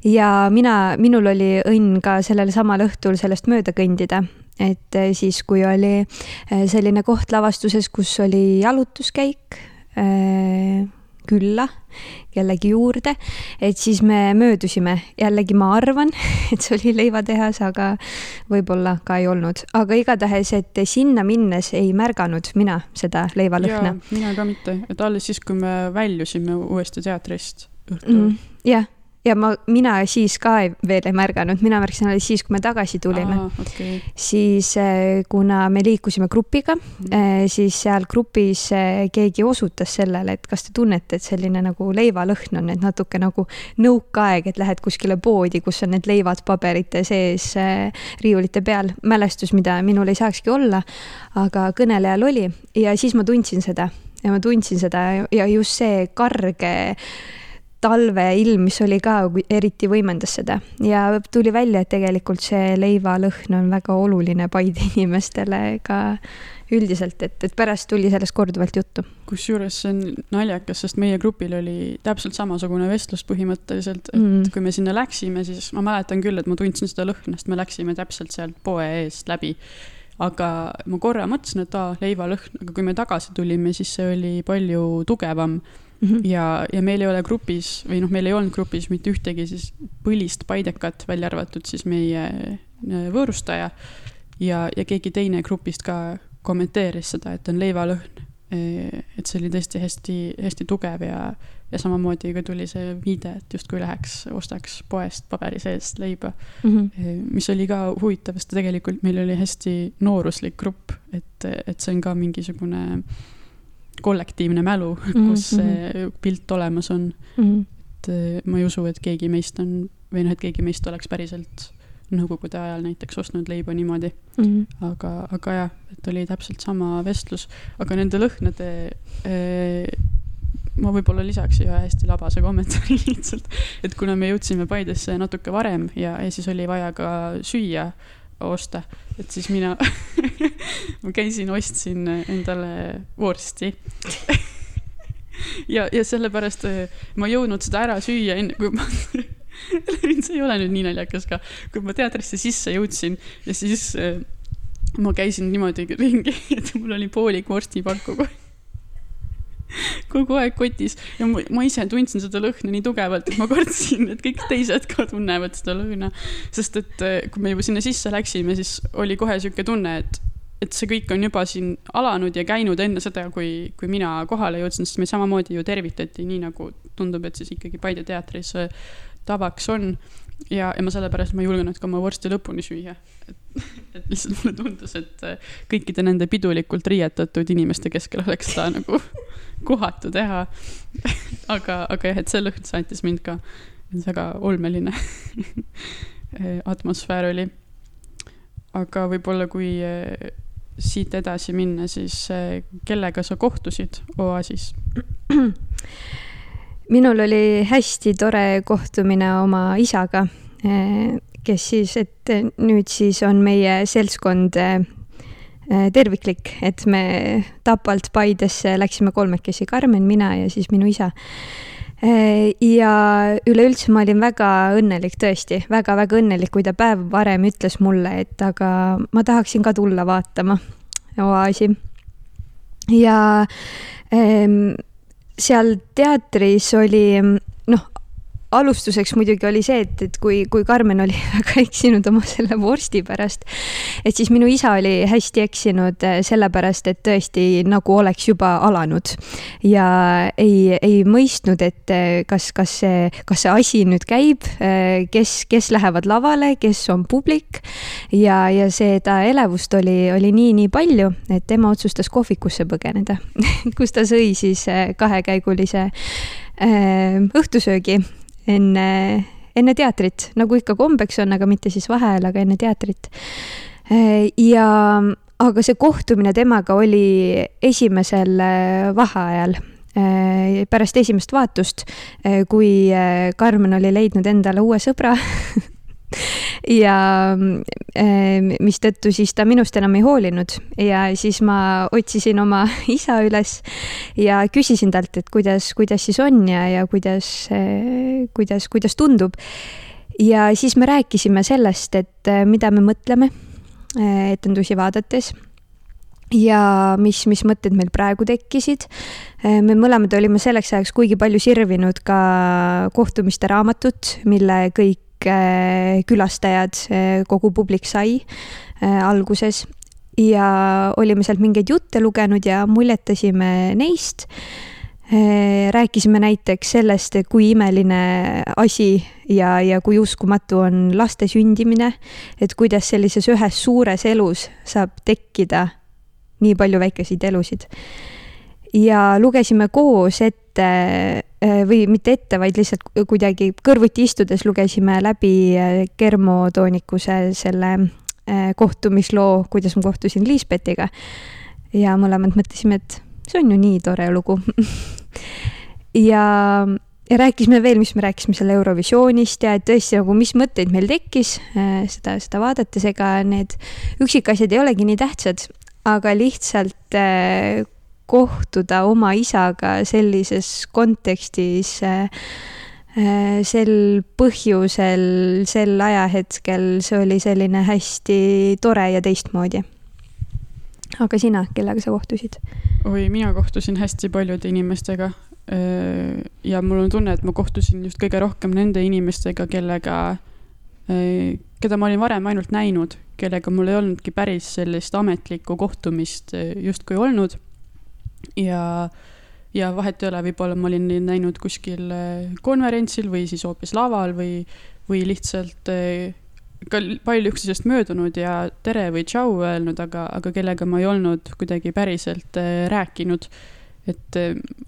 ja mina, minul oli õnn ka sellel samal õhtul sellest mööda kõndida, et äh, siis, kui oli selline koht lavastuses, kus oli jalutuskäik külla kellegi juurde, et siis me möödusime, jällegi ma arvan, *laughs* et see oli leivatehas, aga võib-olla ka ei olnud, aga igatahes, et sinna minnes ei märganud mina seda leivalõhna. mina ka mitte, et alles siis, kui me väljusime uuesti teatrist õhtul mm,. jah ja ma, mina siis ka ei, veel ei märganud, mina märkasin alles siis, kui me tagasi tulime. Okay. siis äh, kuna me liikusime grupiga mm., siis seal grupis keegi osutas sellele, et kas te tunnete, et selline nagu leivalõhn on, et natuke nagu nõukaaeg, et lähed kuskile poodi, kus on need leivad paberite sees riiulite peal. mälestus, mida minul ei saakski olla, aga kõnelejal oli ja siis ma tundsin seda ja ma tundsin seda ja just see karge talveilm, mis oli ka eriti võimendas seda ja tuli välja, et tegelikult see leivalõhn on väga oluline Paide *laughs* inimestele ka üldiselt, et, et pärast tuli sellest korduvalt juttu. kusjuures see on naljakas, sest meie grupil oli täpselt samasugune vestlus põhimõtteliselt, et mm. kui me sinna läksime, siis ma mäletan küll, et ma tundsin seda lõhna, sest me läksime täpselt sealt poe eest läbi aga ma korra mõtlesin, et aa, leivalõhn, aga kui me tagasi tulime, siis see oli palju tugevam mm. -hmm. ja, ja meil ei ole grupis või noh, meil ei olnud grupis mitte ühtegi siis põlist paidekat, välja arvatud siis meie äh, võõrustaja. ja, ja keegi teine grupist ka kommenteeris seda, et on leivalõhn. Äh, et see oli tõesti hästi-hästi tugev ja, ja samamoodi ka tuli see viide, et justkui läheks, ostaks poest paberi seest leiba mm. -hmm. mis oli ka huvitav, sest tegelikult meil oli hästi nooruslik grupp, et, et see on ka mingisugune kollektiivne mälu mm, -hmm. kus see mhm. pilt olemas on mm. -hmm. et eh, ma ei usu, et keegi meist on või noh, et keegi meist oleks päriselt nõukogude ajal näiteks ostnud leiba niimoodi mm. -hmm. aga, aga jah, et oli täpselt sama vestlus, aga nende lõhnade eh, ma võib-olla lisaks ühe hästi labase kommentaari lihtsalt, et kuna me jõudsime Paidesse natuke varem ja, ja siis oli vaja ka süüa osta, et siis mina *laughs* ma käisin, ostsin endale vorsti. *laughs* Ja, ja sellepärast äh, ma ei jõudnud seda ära süüa enne, kui ma *laughs* see ei ole nüüd nii naljakas ka, kui ma teatrisse sisse jõudsin ja siis äh, ma käisin niimoodi ringi, et mul oli poolik vorstipakk kogu aeg kogu aeg kotis ja ma, ma ise tundsin seda lõhna nii tugevalt, et ma kartsin, et kõik teised ka tunnevad seda lõhna. sest et eh, kui me juba sinna sisse läksime, siis oli kohe sihuke tunne, et, et see kõik on juba siin alanud ja käinud enne seda, kui, kui mina kohale jõudsin, sest meid samamoodi ju tervitati, nii nagu tundub, et siis ikkagi Paide teatris eh, tavaks on ja, ja ma sellepärast ma ei julgenud ka oma vorsti lõpuni süüa. et, lihtsalt mulle tundus, et eh, kõikide nende pidulikult riietatud inimeste keskel oleks seda nagu *laughs* kohatu teha *laughs* aga, aga jah, et see lõhn saatis mind ka, väga olmeline *laughs* atmosfäär oli. aga võib-olla, kui eh, siit edasi minna, siis kellega sa kohtusid Oasis? *clears throat* minul oli hästi tore kohtumine oma isaga, eh, kes siis, et nüüd siis on meie seltskond Äh, terviklik, et me Tapalt Paidesse läksime kolmekesi, Karmen, mina ja siis minu isa. Äh, ja üleüldse ma olin väga õnnelik, tõesti väga-väga õnnelik, kui ta päev varem ütles mulle, et aga ma tahaksin ka tulla vaatama oaasi. ja ähm, seal teatris oli noh, alustuseks muidugi oli see, et, et kui, kui Karmen oli *laughs* väga eksinud oma selle vorsti pärast, et siis minu isa oli hästi eksinud eh, sellepärast, et tõesti nagu oleks juba alanud. Ja ei, ei mõistnud, et eh, kas, kas see, kas see asi nüüd käib, eh, kes, kes lähevad lavale, kes on publik. Ja, ja seda elevust oli, oli nii-nii palju, et tema otsustas kohvikusse põgeneda. *laughs* Kus ta sõi siis kahekäigulise õhtusöögi enne, enne teatrit, nagu ikka kombeks on, aga mitte siis vaheajal, aga enne teatrit. ja, aga see kohtumine temaga oli esimesel äh, vaheajal äh, pärast esimest vaatust, äh, kui Karmen oli leidnud endale uue sõbra *laughs* ja ehm, mistõttu siis ta minust enam ei hoolinud ja siis ma otsisin oma *laughs* isa üles ja küsisin talt, et kuidas, kuidas siis on ja, ja kuidas, eh, kuidas, kuidas tundub. ja siis me rääkisime sellest, et eh, mida me mõtleme eh, etendusi vaadates ja mis, mis mõtted meil praegu tekkisid. me mõlemad olime selleks ajaks kuigi palju sirvinud ka kohtumiste raamatut, mille kõik kõik külastajad, kogu publik sai äh, alguses ja olime sealt mingeid jutte lugenud ja muljetasime neist. rääkisime näiteks sellest, kui imeline asi ja, ja kui uskumatu on laste sündimine, et kuidas sellises ühes suures elus saab tekkida nii palju väikeseid elusid. ja lugesime koos ette või mitte ette, vaid lihtsalt kuidagi kõrvuti istudes lugesime läbi Germo Toonikuse selle kohtumisloo, kuidas ma kohtusin Liisbetiga. ja mõlemad mõtlesime, et see on ju nii tore lugu *laughs* ja, ja rääkisime veel, mis me rääkisime selle Eurovisioonist ja et tõesti nagu, mis mõtteid meil tekkis äh, seda, seda vaadates, ega need üksikasjad ei olegi nii tähtsad, aga lihtsalt äh, kohtuda oma isaga sellises kontekstis äh, äh, sel põhjusel, sel ajahetkel, see oli selline hästi tore ja teistmoodi aga sina, kellega sa kohtusid? oi, mina kohtusin hästi paljude inimestega. ja mul on tunne, et ma kohtusin just kõige rohkem nende inimestega, kellega, keda ma olin varem ainult näinud, kellega mul ei olnudki päris sellist ametlikku kohtumist justkui olnud. Ja, ja vahet ei ole, võib-olla ma olin näinud kuskil konverentsil või siis hoopis laval või, või lihtsalt ka palju üksteisest möödunud ja tere või tšau öelnud, aga, aga kellega ma ei olnud kuidagi päriselt äh, rääkinud. et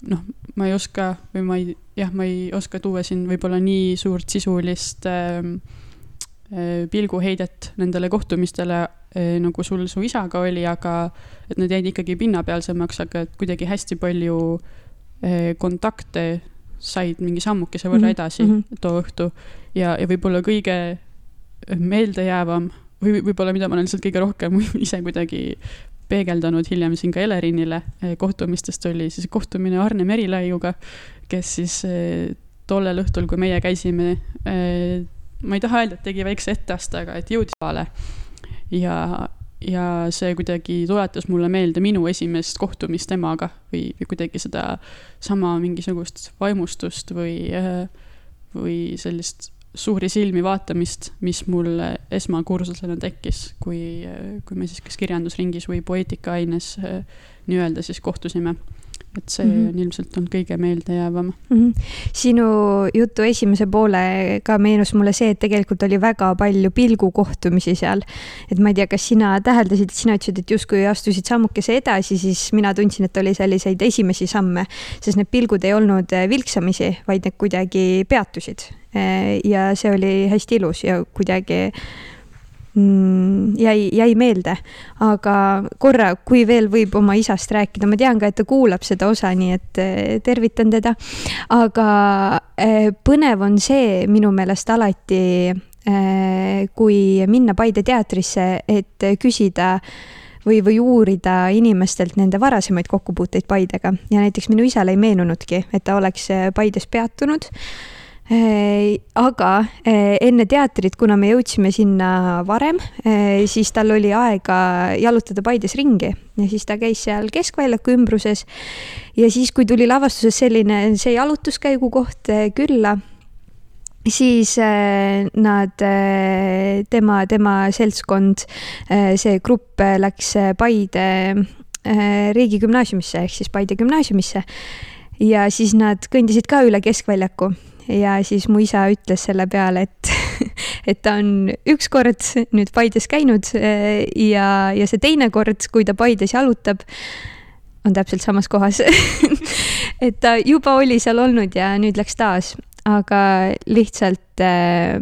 noh, ma ei oska või ma ei, jah, ma ei oska tuua siin võib-olla nii suurt sisulist äh, pilguheidet nendele kohtumistele äh, nagu sul su isaga oli, aga et need jäid ikkagi pinnapealsemaks, aga et kuidagi hästi palju äh, kontakte said mingi sammukese võrra mhm, edasi mm -hmm. too õhtu ja, ja võib-olla kõige meeldejäävam või võib-olla, mida ma olen lihtsalt kõige rohkem *laughs* ise kuidagi peegeldanud hiljem siin ka Elerinile kohtumistest oli siis kohtumine Arne Merilaiuga, kes siis tollel õhtul, kui meie käisime, ma ei taha öelda, et tegi väikse etteaste, aga et jõudis kohale. ja, ja see kuidagi tuletas mulle meelde minu esimest kohtumist temaga või, või kuidagi seda sama mingisugust vaimustust või, või sellist suuri silmi vaatamist, mis mul esmakursusena tekkis, kui, kui me siis kas kirjandusringis või poeetikaaines nii-öelda siis kohtusime et see mm -hmm. on ilmselt olnud kõige meeldejäävam mm. -hmm. sinu jutu esimese poole ka meenus mulle see, et tegelikult oli väga palju pilgukohtumisi seal. et ma ei tea, kas sina täheldasid, sina ütlesid, et justkui astusid sammukese edasi, siis mina tundsin, et oli selliseid esimesi samme, sest need pilgud ei olnud vilksamisi, vaid need kuidagi peatusid Äh, ja see oli hästi ilus ja kuidagi mm, jäi, jäi meelde. aga korra, kui veel võib oma isast rääkida, ma tean ka, et ta kuulab seda osa, nii et äh, tervitan teda. aga äh, põnev on see minu meelest alati, kui minna Paide teatrisse, et küsida või, või uurida inimestelt nende varasemaid kokkupuuteid Paidega ja näiteks minu isale ei meenunudki, et ta oleks Paides peatunud aga äh, enne teatrit, kuna me jõudsime sinna varem, äh, siis tal oli aega jalutada Paides ringi. Ja siis ta käis seal keskväljaku ümbruses. ja siis, kui tuli lavastuses selline, see jalutuskäigu koht külla, siis nad, tema, tema seltskond, see grupp läks Paide riigigümnaasiumisse ehk siis Paide gümnaasiumisse. Ja siis nad kõndisid ka üle keskväljaku ja siis mu isa ütles selle peale, et, *laughs* et ta on ükskord nüüd Paides käinud eh, ja, ja see teine kord, kui ta Paides jalutab, on täpselt samas kohas *laughs* et ta juba oli seal olnud ja nüüd läks taas, aga lihtsalt äh,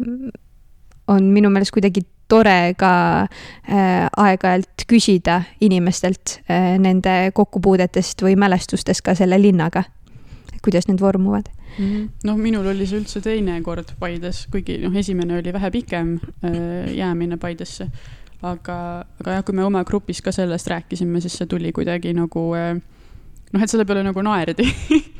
on minu meelest kuidagi tore ka äh, aeg-ajalt küsida inimestelt nende kokkupuudetest või mälestustest ka selle linnaga. Kuidas need vormuvad mm -hmm.. noh, minul oli see üldse teine kord Paides, kuigi noh, esimene oli vähe pikem äh, jäämine Paidesse. aga, aga jah, kui me oma grupis ka sellest rääkisime, siis see tuli kuidagi nagu äh, noh, et selle peale nagu naerdi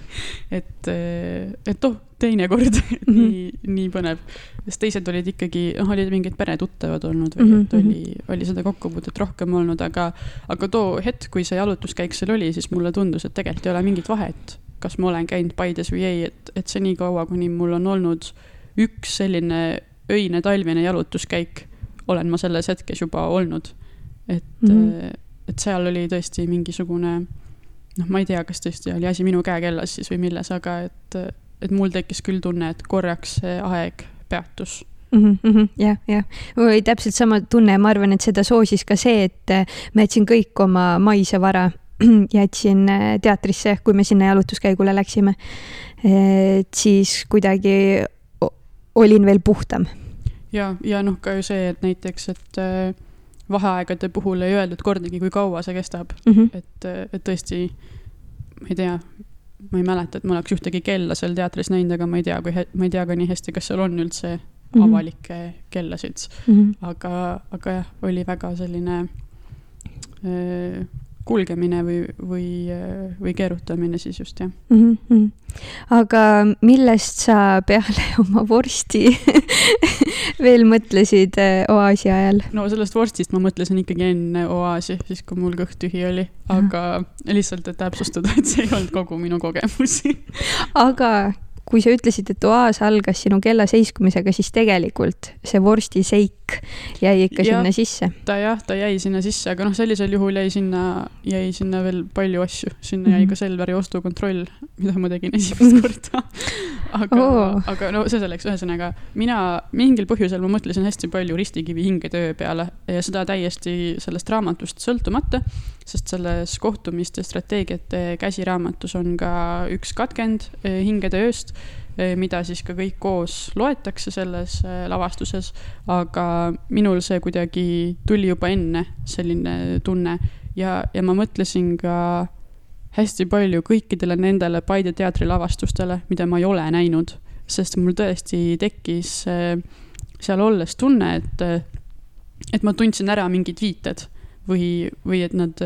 *laughs* et, äh, et oh, teinekord *laughs* mm, -hmm. nii, nii põnev. sest teised olid ikkagi, noh, olid mingid peretuttavad olnud või mm -hmm. et oli, mhm. oli seda kokkupuudet rohkem olnud, aga, aga too hetk, kui see jalutuskäik seal oli, siis mulle tundus, et tegelikult ei ole mingit vahet kas ma olen käinud Paides või ei, et, et see nii kaua, kuni mul on olnud üks selline öine talvine jalutuskäik, olen ma selles hetkes juba olnud. et mm, -hmm. et seal oli tõesti mingisugune noh, ma ei tea, kas tõesti oli asi minu käekellas siis või milles, aga et, et mul tekkis küll tunne, et korraks see aeg peatus mm -hmm, jah, jah, või täpselt sama tunne, ma arvan, et seda soosis ka see, et ma jätsin kõik oma maise vara, *clears throat* jätsin teatrisse, kui me sinna jalutuskäigule läksime. et siis kuidagi olin veel puhtam. ja, ja noh, ka ju see, et näiteks, et äh, vaheaegade puhul ei öeldud kordagi, kui kaua see kestab mm, -hmm. et, et tõesti, ma ei tea, ma ei mäleta, et ma oleks ühtegi kella seal teatris näinud, aga ma ei tea, kui, ma ei tea ka nii hästi, kas seal on üldse mm -hmm. avalikke kellasid mm. -hmm. aga, aga jah, oli väga selline öö, kulgemine või, või, või keerutamine siis just, jah mm. -hmm. aga millest sa peale *laughs* oma vorsti *laughs* veel mõtlesid äh, oaasi ajal? no sellest vorstist ma mõtlesin ikkagi enne oaasi, siis kui mul kõht tühi oli, aga ja. lihtsalt, et täpsustada, et see ei olnud kogu minu kogemus aga kui sa ütlesid, et oaas algas sinu kella seiskumisega, siis tegelikult see vorstiseik jäi ikka ja, sinna sisse. ta jah, ta jäi sinna sisse, aga noh, sellisel juhul jäi sinna, jäi sinna veel palju asju, sinna mm -hmm. jäi ka mhm. Selveri ostukontroll, mida ma tegin esimest *laughs* korda aga oh., aga no see selleks, ühesõnaga mina mingil põhjusel ma mõtlesin hästi palju Ristikivi hingetöö peale ja seda täiesti sellest raamatust sõltumata, sest selles kohtumiste strateegiate käsiraamatus on ka üks katkend eh, hingetööst Eh, mida siis ka kõik koos loetakse selles eh, lavastuses, aga minul see kuidagi tuli juba enne, selline tunne ja, ja ma mõtlesin ka hästi palju kõikidele nendele Paide teatri lavastustele, mida ma ei ole näinud, sest mul tõesti tekkis seal olles tunne, et, et ma tundsin ära mingid viited või, või et nad,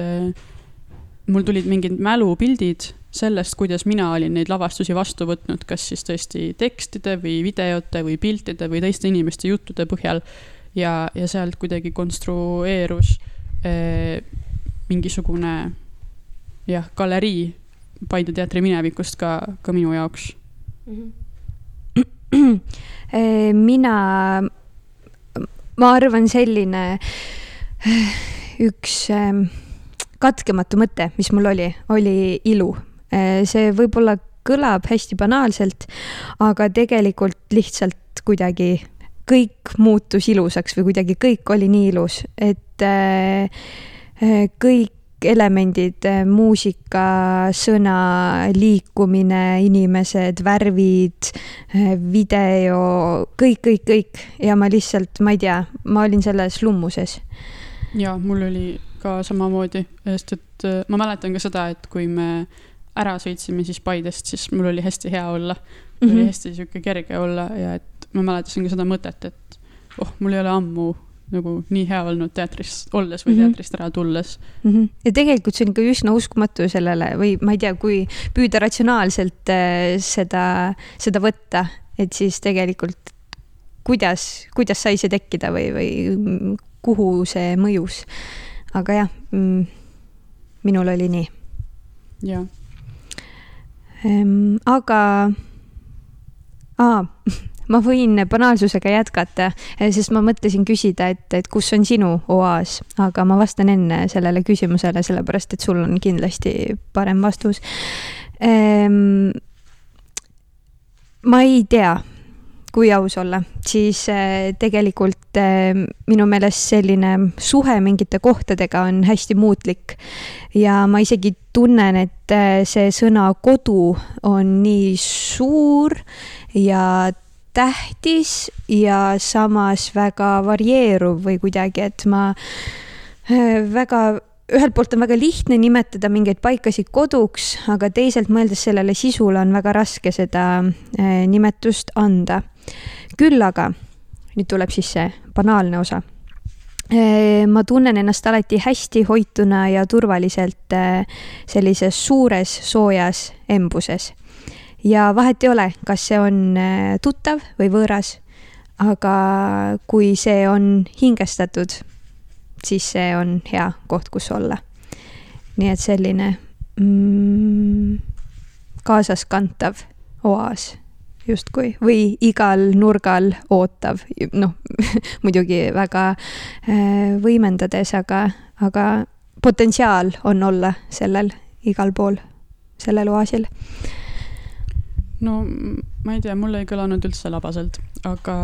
mul tulid mingid mälupildid sellest, kuidas mina olin neid lavastusi vastu võtnud, kas siis tõesti tekstide või videote või piltide või teiste inimeste juttude põhjal. ja, ja sealt kuidagi konstrueerus eh, mingisugune jah, galerii Paide teatri minevikust ka, ka minu jaoks mm. -hmm. *clears throat* mina, ma arvan, selline üks katkematu mõte, mis mul oli, oli ilu Äh, see võib-olla kõlab hästi banaalselt, aga tegelikult lihtsalt kuidagi kõik muutus ilusaks või kuidagi kõik oli nii ilus, et äh, äh, kõik elemendid, muusika, sõna, liikumine, inimesed, värvid, video, kõik, kõik, kõik ja ma lihtsalt, ma ei tea, ma olin selles lummuses. Ja mul oli ka samamoodi, sest et ma mäletan ka seda, et kui me ära sõitsime siis Paidest, siis mul oli hästi hea olla mm. -hmm. oli hästi sihuke kerge olla ja et ma mäletasin ka seda mõtet, et oh, mul ei ole ammu nagu nii hea olnud teatris olles või mm -hmm. teatrist ära tulles mm. -hmm. ja tegelikult see on ikka üsna uskumatu sellele või ma ei tea, kui püüda ratsionaalselt äh, seda, seda võtta, et siis tegelikult kuidas, kuidas sai see tekkida või, või kuhu see mõjus. aga jah mm,, minul oli nii. jah Ehm, aga aa, *laughs* ma võin banaalsusega jätkata, eh, sest ma mõtlesin küsida, et, et kus on sinu oaas, aga ma vastan enne sellele küsimusele, sellepärast et sul on kindlasti parem vastus. Ehm, ma ei tea kui aus olla, siis äh, tegelikult äh, minu meelest selline suhe mingite kohtadega on hästi muutlik. ja ma isegi tunnen, et äh, see sõna kodu on nii suur ja tähtis ja samas väga varieeruv või kuidagi, et ma väga ühelt poolt on väga lihtne nimetada mingeid paikasid koduks, aga teisalt mõeldes sellele sisule on väga raske seda nimetust anda küll aga, nüüd tuleb siis see banaalne osa. ma tunnen ennast alati hästi hoituna ja turvaliselt sellises suures soojas embuses. ja vahet ei ole, kas see on tuttav või võõras, aga kui see on hingestatud, siis see on hea koht, kus olla. nii et selline mm, kaasaskantav oaas justkui või igal nurgal ootav, noh *laughs* muidugi väga äh, võimendades, aga, aga potentsiaal on olla sellel igal pool sellel oaasil? no ma ei tea, mul ei kõlanud üldse labaselt, aga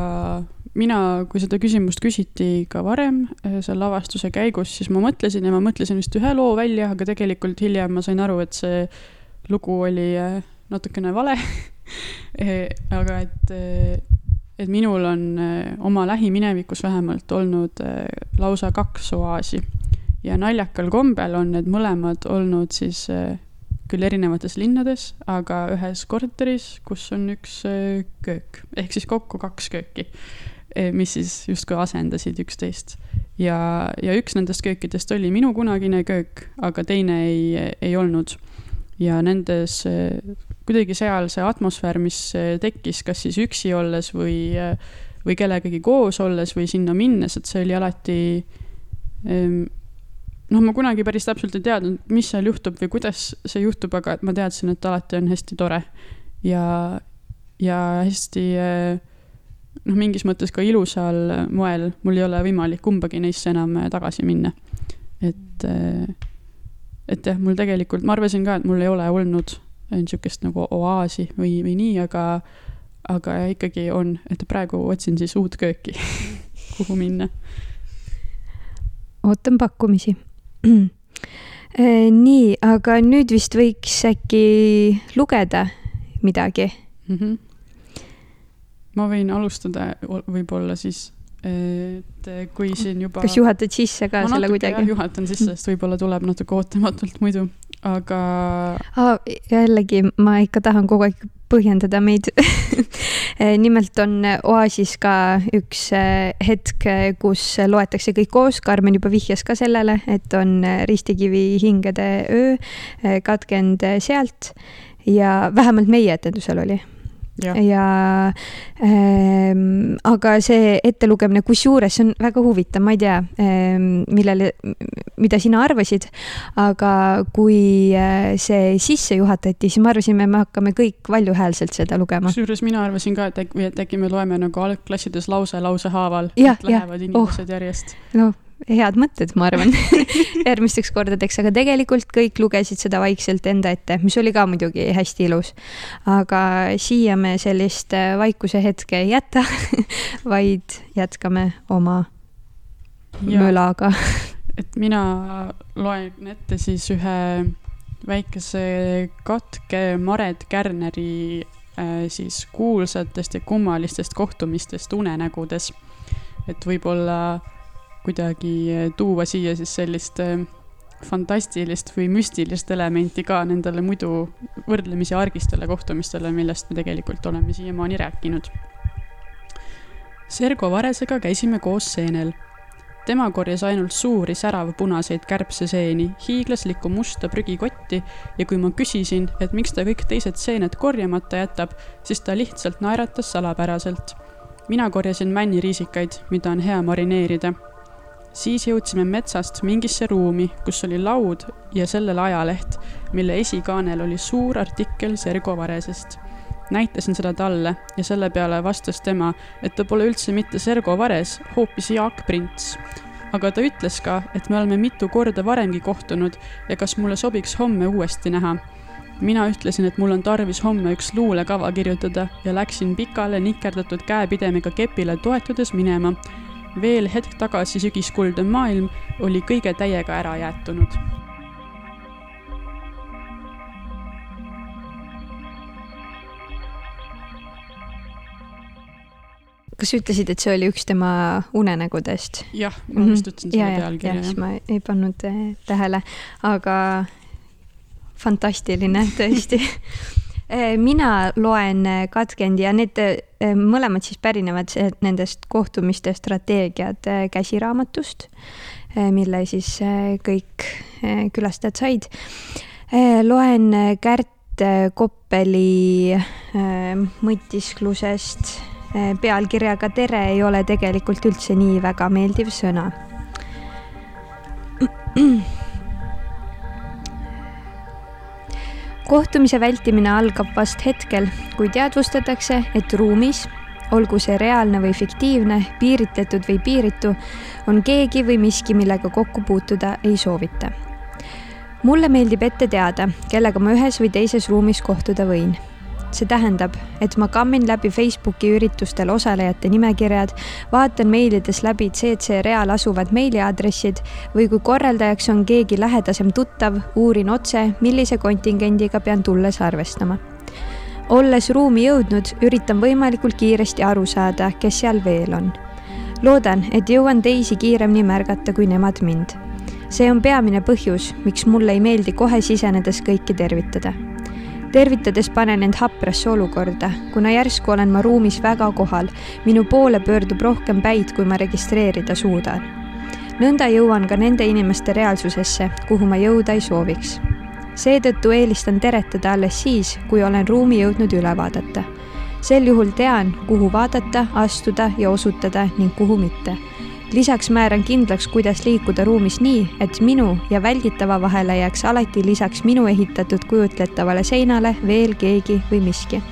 mina, kui seda küsimust küsiti ka varem eh, selle lavastuse käigus, siis ma mõtlesin ja ma mõtlesin vist ühe loo välja, aga tegelikult hiljem ma sain aru, et see lugu oli eh, natukene vale *laughs* eh, aga et, et minul on oma lähiminevikus vähemalt olnud lausa kaks oaasi. Ja naljakal kombel on need mõlemad olnud siis küll erinevates linnades, aga ühes korteris, kus on üks köök, ehk siis kokku kaks kööki mis siis justkui asendasid üksteist. ja, ja üks nendest köökidest oli minu kunagine köök, aga teine ei, ei olnud. ja nendes, eh, kuidagi seal see atmosfäär, mis eh, tekkis, kas siis üksi olles või, või kellegagi koos olles või sinna minnes, et see oli alati ehm, noh, ma kunagi päris täpselt ei teadnud, mis seal juhtub või kuidas see juhtub, aga ma teadsin, et alati on hästi tore ja, ja hästi äh, noh, mingis mõttes ka ilusal moel, mul ei ole võimalik kumbagi neisse enam tagasi minna. et, et jah, mul tegelikult, ma arvasin ka, et mul ei ole olnud niisugust nagu oaasi või, või nii, aga, aga ikkagi on, et praegu otsin siis uut kööki *laughs* kuhu minna. ootan pakkumisi *clears throat* nii, aga nüüd vist võiks äkki lugeda midagi mm. -hmm ma võin alustada võib-olla siis, et kui siin juba. kas juhatad sisse ka ma selle kuidagi? juhatan sisse, sest võib-olla tuleb natuke ootamatult muidu, aga ah,. jällegi, ma ikka tahan kogu aeg põhjendada meid *laughs* nimelt on Oasis ka üks eh, hetk, kus loetakse kõik koos, Karmen juba vihjas ka sellele, et on Ristikivi hingede öö eh, katkenud sealt ja vähemalt meie etendusel oli ja, ja ähm, aga see ettelugemine, kusjuures see on väga huvitav, ma ei tea ähm,, millele, mida sina arvasid, aga kui äh, see sisse juhatati, siis me arvasime, me hakkame kõik valjuhäälselt seda lugema. kusjuures mina arvasin ka, et äkki, et äkki me loeme nagu algklassides lause lause haaval, et lähevad inimesed oh. järjest. noh head mõtted, ma arvan *laughs* *laughs* järgmisteks kordadeks, aga tegelikult kõik lugesid seda vaikselt enda ette, mis oli ka muidugi hästi ilus. aga siia me sellist äh, vaikuse hetke ei jäta *laughs* vaid jätkame oma ja, mölaga et mina loen ette siis ühe väikese katke Maret Kärneri äh, siis kuulsatest ja kummalistest kohtumistest unenägudes. et võib-olla kuidagi eh, tuua siia siis sellist eh, fantastilist või müstilist elementi ka nendele muidu võrdlemisi argistele kohtumistele, millest me tegelikult oleme siiamaani rääkinud. Sergo Varesega käisime koos seenel. tema korjas ainult suuri säravpunaseid kärbseseeni, hiiglaslikku musta prügikotti ja kui ma küsisin, et miks ta kõik teised seened korjamata jätab, siis ta lihtsalt naeratas salapäraselt. mina korjasin männiriisikaid, mida on hea marineerida siis jõudsime metsast mingisse ruumi, kus oli laud ja sellel ajaleht, mille esikaanel oli suur artikkel Sergo Varesest. näitasin seda talle ja selle peale vastas tema, et ta pole üldse mitte Sergo Vares, hoopis Jaak Prints. aga ta ütles ka, et me oleme mitu korda varemgi kohtunud ja kas mulle sobiks homme uuesti näha mina ütlesin, et mul on tarvis homme üks luulekava kirjutada ja läksin pikale nikerdatud käepidemega kepile toetudes minema veel hetk tagasi sügiskuldne maailm oli kõige täiega ära jäetunud. kas sa ütlesid, et see oli üks tema unenägudest? jah, ma vist mhm. ütlesin selle pealkirja. siis ma ei pannud eh, tähele, aga fantastiline tõesti *laughs* mina loen eh, katkendi ja need eh, mõlemad siis pärinevad nendest kohtumiste strateegiad käsiraamatust, mille siis kõik külastajad said. loen Kärt Koppeli mõtisklusest pealkirjaga Tere ei ole tegelikult üldse nii väga meeldiv sõna *clears throat* kohtumise vältimine algab vast hetkel, kui teadvustatakse, et ruumis, olgu see reaalne või fiktiivne, piiritletud või piiritu, on keegi või miski, millega kokku puutuda ei soovita. mulle meeldib ette teada, kellega ma ühes või teises ruumis kohtuda võin see tähendab, et ma kammin läbi Facebooki üritustel osalejate nimekirjad, vaatan meilides läbi CC real asuvad meiliaadressid või kui korraldajaks on keegi lähedasem tuttav, uurin otse, millise kontingendiga pean tulles arvestama. olles ruumi jõudnud, üritan võimalikult kiiresti aru saada, kes seal veel on. loodan, et jõuan teisi kiiremini märgata kui nemad mind. see on peamine põhjus, miks mulle ei meeldi kohe sisenedes kõiki tervitada tervitades panen end haprasse olukorda, kuna järsku olen ma ruumis väga kohal. minu poole pöördub rohkem päid, kui ma registreerida suudan. nõnda jõuan ka nende inimeste reaalsusesse, kuhu ma jõuda ei sooviks. seetõttu eelistan teretada alles siis, kui olen ruumi jõudnud üle vaadata. sel juhul tean, kuhu vaadata, astuda ja osutada ning kuhu mitte lisaks määran kindlaks, kuidas liikuda ruumis nii, et minu ja välditava vahele jääks alati lisaks minu ehitatud kujutletavale seinale veel keegi või miski.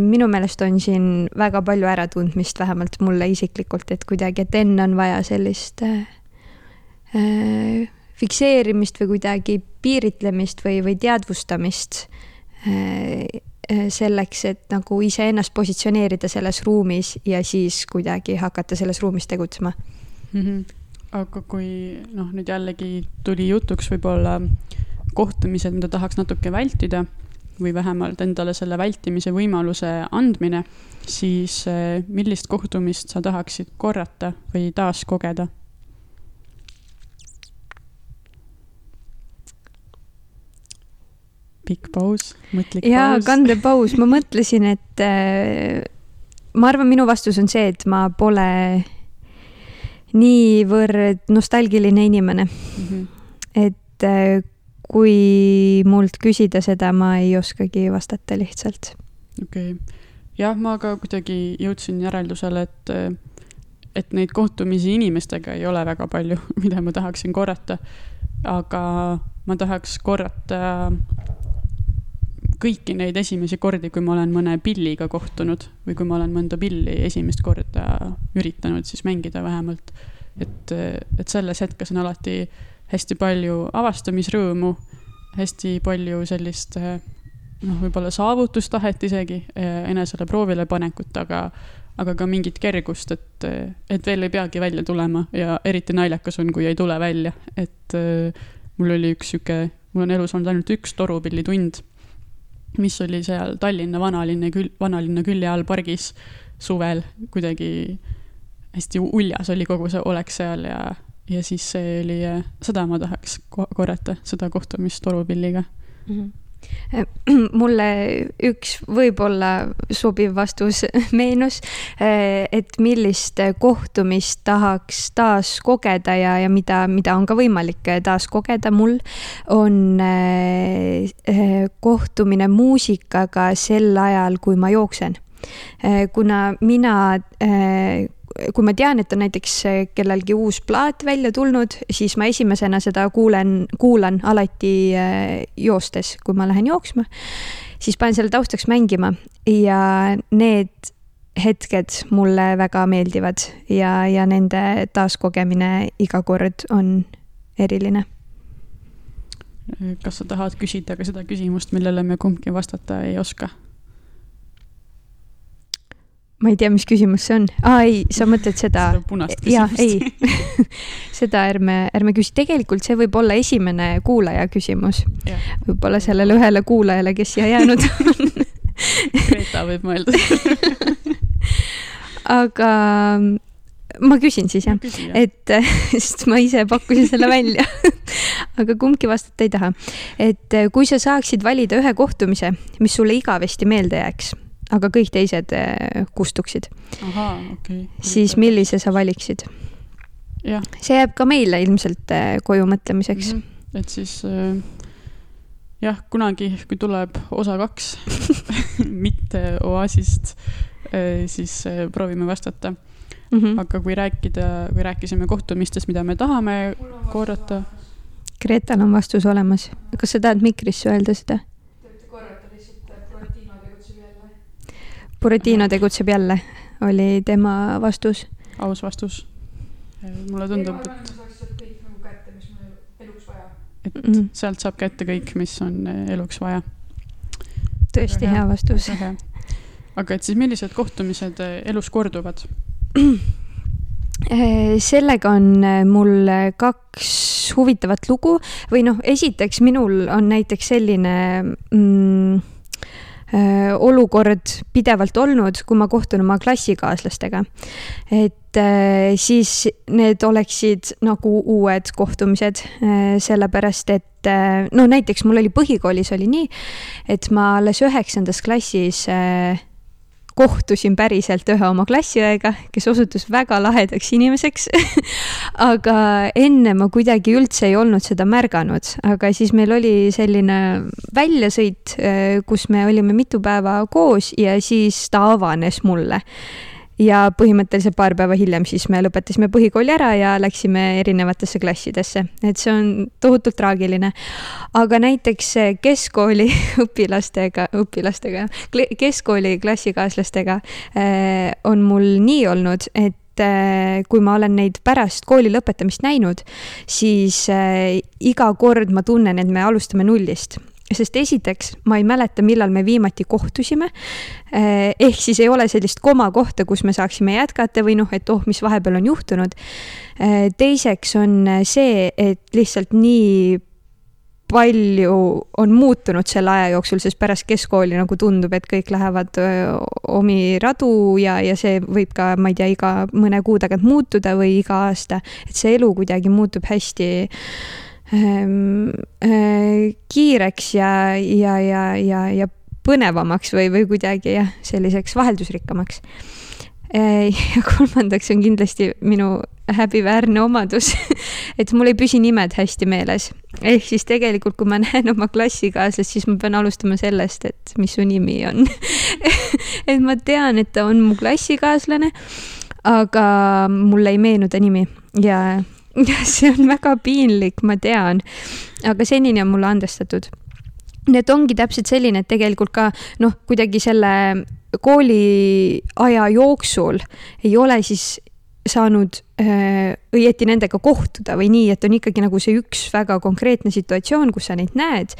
minu meelest on siin väga palju äratundmist, vähemalt mulle isiklikult, et kuidagi, et enne on vaja sellist Äh, fikseerimist või kuidagi piiritlemist või, või teadvustamist äh, äh, selleks, et nagu iseennast positsioneerida selles ruumis ja siis kuidagi hakata selles ruumis tegutsema mm. -hmm. aga kui noh, nüüd jällegi tuli jutuks võib-olla kohtumised, mida tahaks natuke vältida või vähemalt endale selle vältimise võimaluse andmine, siis millist kohtumist sa tahaksid korrata või taaskogeda pikk paus, mõtlik jaa, paus. kandepaus, ma mõtlesin, et äh, ma arvan, minu vastus on see, et ma pole niivõrd nostalgiline inimene mm. -hmm. et äh, kui mult küsida seda, ma ei oskagi vastata lihtsalt. okei okay., jah, ma ka kuidagi jõudsin järeldusele, et, et neid kohtumisi inimestega ei ole väga palju, *laughs* mida ma tahaksin korrata. aga ma tahaks korrata kõiki neid esimesi kordi, kui ma olen mõne pilliga kohtunud või kui ma olen mõnda pilli esimest korda üritanud siis mängida vähemalt. et, et selles hetkes on alati hästi palju avastamisrõõmu, hästi palju sellist noh, võib-olla saavutustahet isegi, enesele proovile panekut, aga, aga ka mingit kergust, et, et veel ei peagi välja tulema ja eriti naljakas on, kui ei tule välja, et mul oli üks sihuke, mul on elus olnud ainult üks torupillitund mis oli seal Tallinna vanalinna kül-, vanalinna külje all pargis suvel kuidagi hästi uljas oli kogu see olek seal ja, ja siis see oli, seda ma tahaks korrata, seda kohtumist torupilliga mm. -hmm *clears throat* mulle üks võib-olla sobiv vastus *laughs* meenus, et millist kohtumist tahaks taas kogeda ja, ja mida, mida on ka võimalik taas kogeda mul, on eh, kohtumine muusikaga sel ajal, kui ma jooksen. Eh, kuna mina eh, kui ma tean, et on näiteks kellelgi uus plaat välja tulnud, siis ma esimesena seda kuulen, kuulan alati äh, joostes, kui ma lähen jooksma. siis panen selle taustaks mängima ja need hetked mulle väga meeldivad ja, ja nende taaskogemine iga kord on eriline. kas sa tahad küsida ka seda küsimust, millele me kumbki vastata ei oska? Ma ei tea, mis küsimus see on. aa, ei, sa mõtled seda. *laughs* seda punast küsimust. ei *laughs* seda ärme, ärme küsi, tegelikult see võib olla esimene kuulaja küsimus. võib-olla sellele ühele kuulajale, kes siia jäänud on *laughs* Greta võib mõelda aga ma küsin siis jah, et sest ma ise pakkusin selle välja aga kumbki vastata ei taha. et kui sa saaksid valida ühe kohtumise, mis sulle igavesti meelde jääks aga kõik teised eh, kustuksid. Okay. siis millise sa valiksid? see jääb ka meile ilmselt eh, koju mõtlemiseks mm. -hmm. et siis äh, jah, kunagi, kui tuleb osa kaks *laughs* mitte Oasist siis proovime vastata mm. -hmm. aga kui rääkida, kui rääkisime kohtumistest, mida me tahame korrata. Gretal on vastus olemas. kas sa tahad mikrisse öelda seda? Buratino tegutseb jälle, oli tema vastus. aus vastus. mulle tundub, et et mm -hmm. sealt saab kätte kõik, mis on eluks vaja. tõesti hea vastus. aga et siis millised kohtumised elus korduvad? Äh, sellega on mul kaks huvitavat lugu või noh, esiteks minul on näiteks selline mm, olukord pidevalt olnud, kui ma kohtun oma klassikaaslastega. et äh, siis need oleksid nagu uued kohtumised äh,, sellepärast et no näiteks mul oli põhikoolis oli nii, et ma alles üheksandas klassis äh, kohtusin päriselt ühe oma klassiõega, kes osutus väga lahedaks inimeseks. *laughs* Aga enne ma kuidagi üldse ei olnud seda märganud, aga siis meil oli selline väljasõit, äh, kus me olime mitu päeva koos ja siis ta avanes mulle ja põhimõtteliselt paar päeva hiljem siis me lõpetasime põhikooli ära ja läksime erinevatesse klassidesse, et see on tohutult traagiline. aga näiteks keskkooli *laughs* õpilastega, õpilastega, keskkooli klassikaaslastega äh, on mul nii olnud, et äh, kui ma olen neid pärast kooli lõpetamist näinud, siis äh, iga kord ma tunnen, et me alustame nullist sest esiteks ma ei mäleta, millal me viimati kohtusime. Eh, ehk siis ei ole sellist komakohta, kus me saaksime jätkata või noh, et oh, mis vahepeal on juhtunud. Eh, teiseks on see, et lihtsalt nii palju on muutunud selle aja jooksul, sest pärast keskkooli nagu tundub, et kõik lähevad omi radu ja, ja see võib ka, ma ei tea, iga mõne kuu tagant muutuda või iga aasta, et see elu kuidagi muutub hästi äh, kiireks ja, ja, ja, ja, ja põnevamaks või, või kuidagi jah, selliseks vaheldusrikkamaks. Ja kolmandaks on kindlasti minu häbiväärne omadus *laughs* et mul ei püsi nimed hästi meeles. ehk siis tegelikult, kui ma näen oma klassikaaslast, siis ma pean alustama sellest, et mis su nimi on *laughs* et ma tean, et ta on mu klassikaaslane, aga mulle ei meenu ta nimi ja *laughs* see on väga piinlik, ma tean, aga senini on mulle andestatud. nii et ongi täpselt selline, et tegelikult ka noh, kuidagi selle kooliaja jooksul ei ole siis saanud äh, õieti nendega kohtuda või nii, et on ikkagi nagu see üks väga konkreetne situatsioon, kus sa neid näed.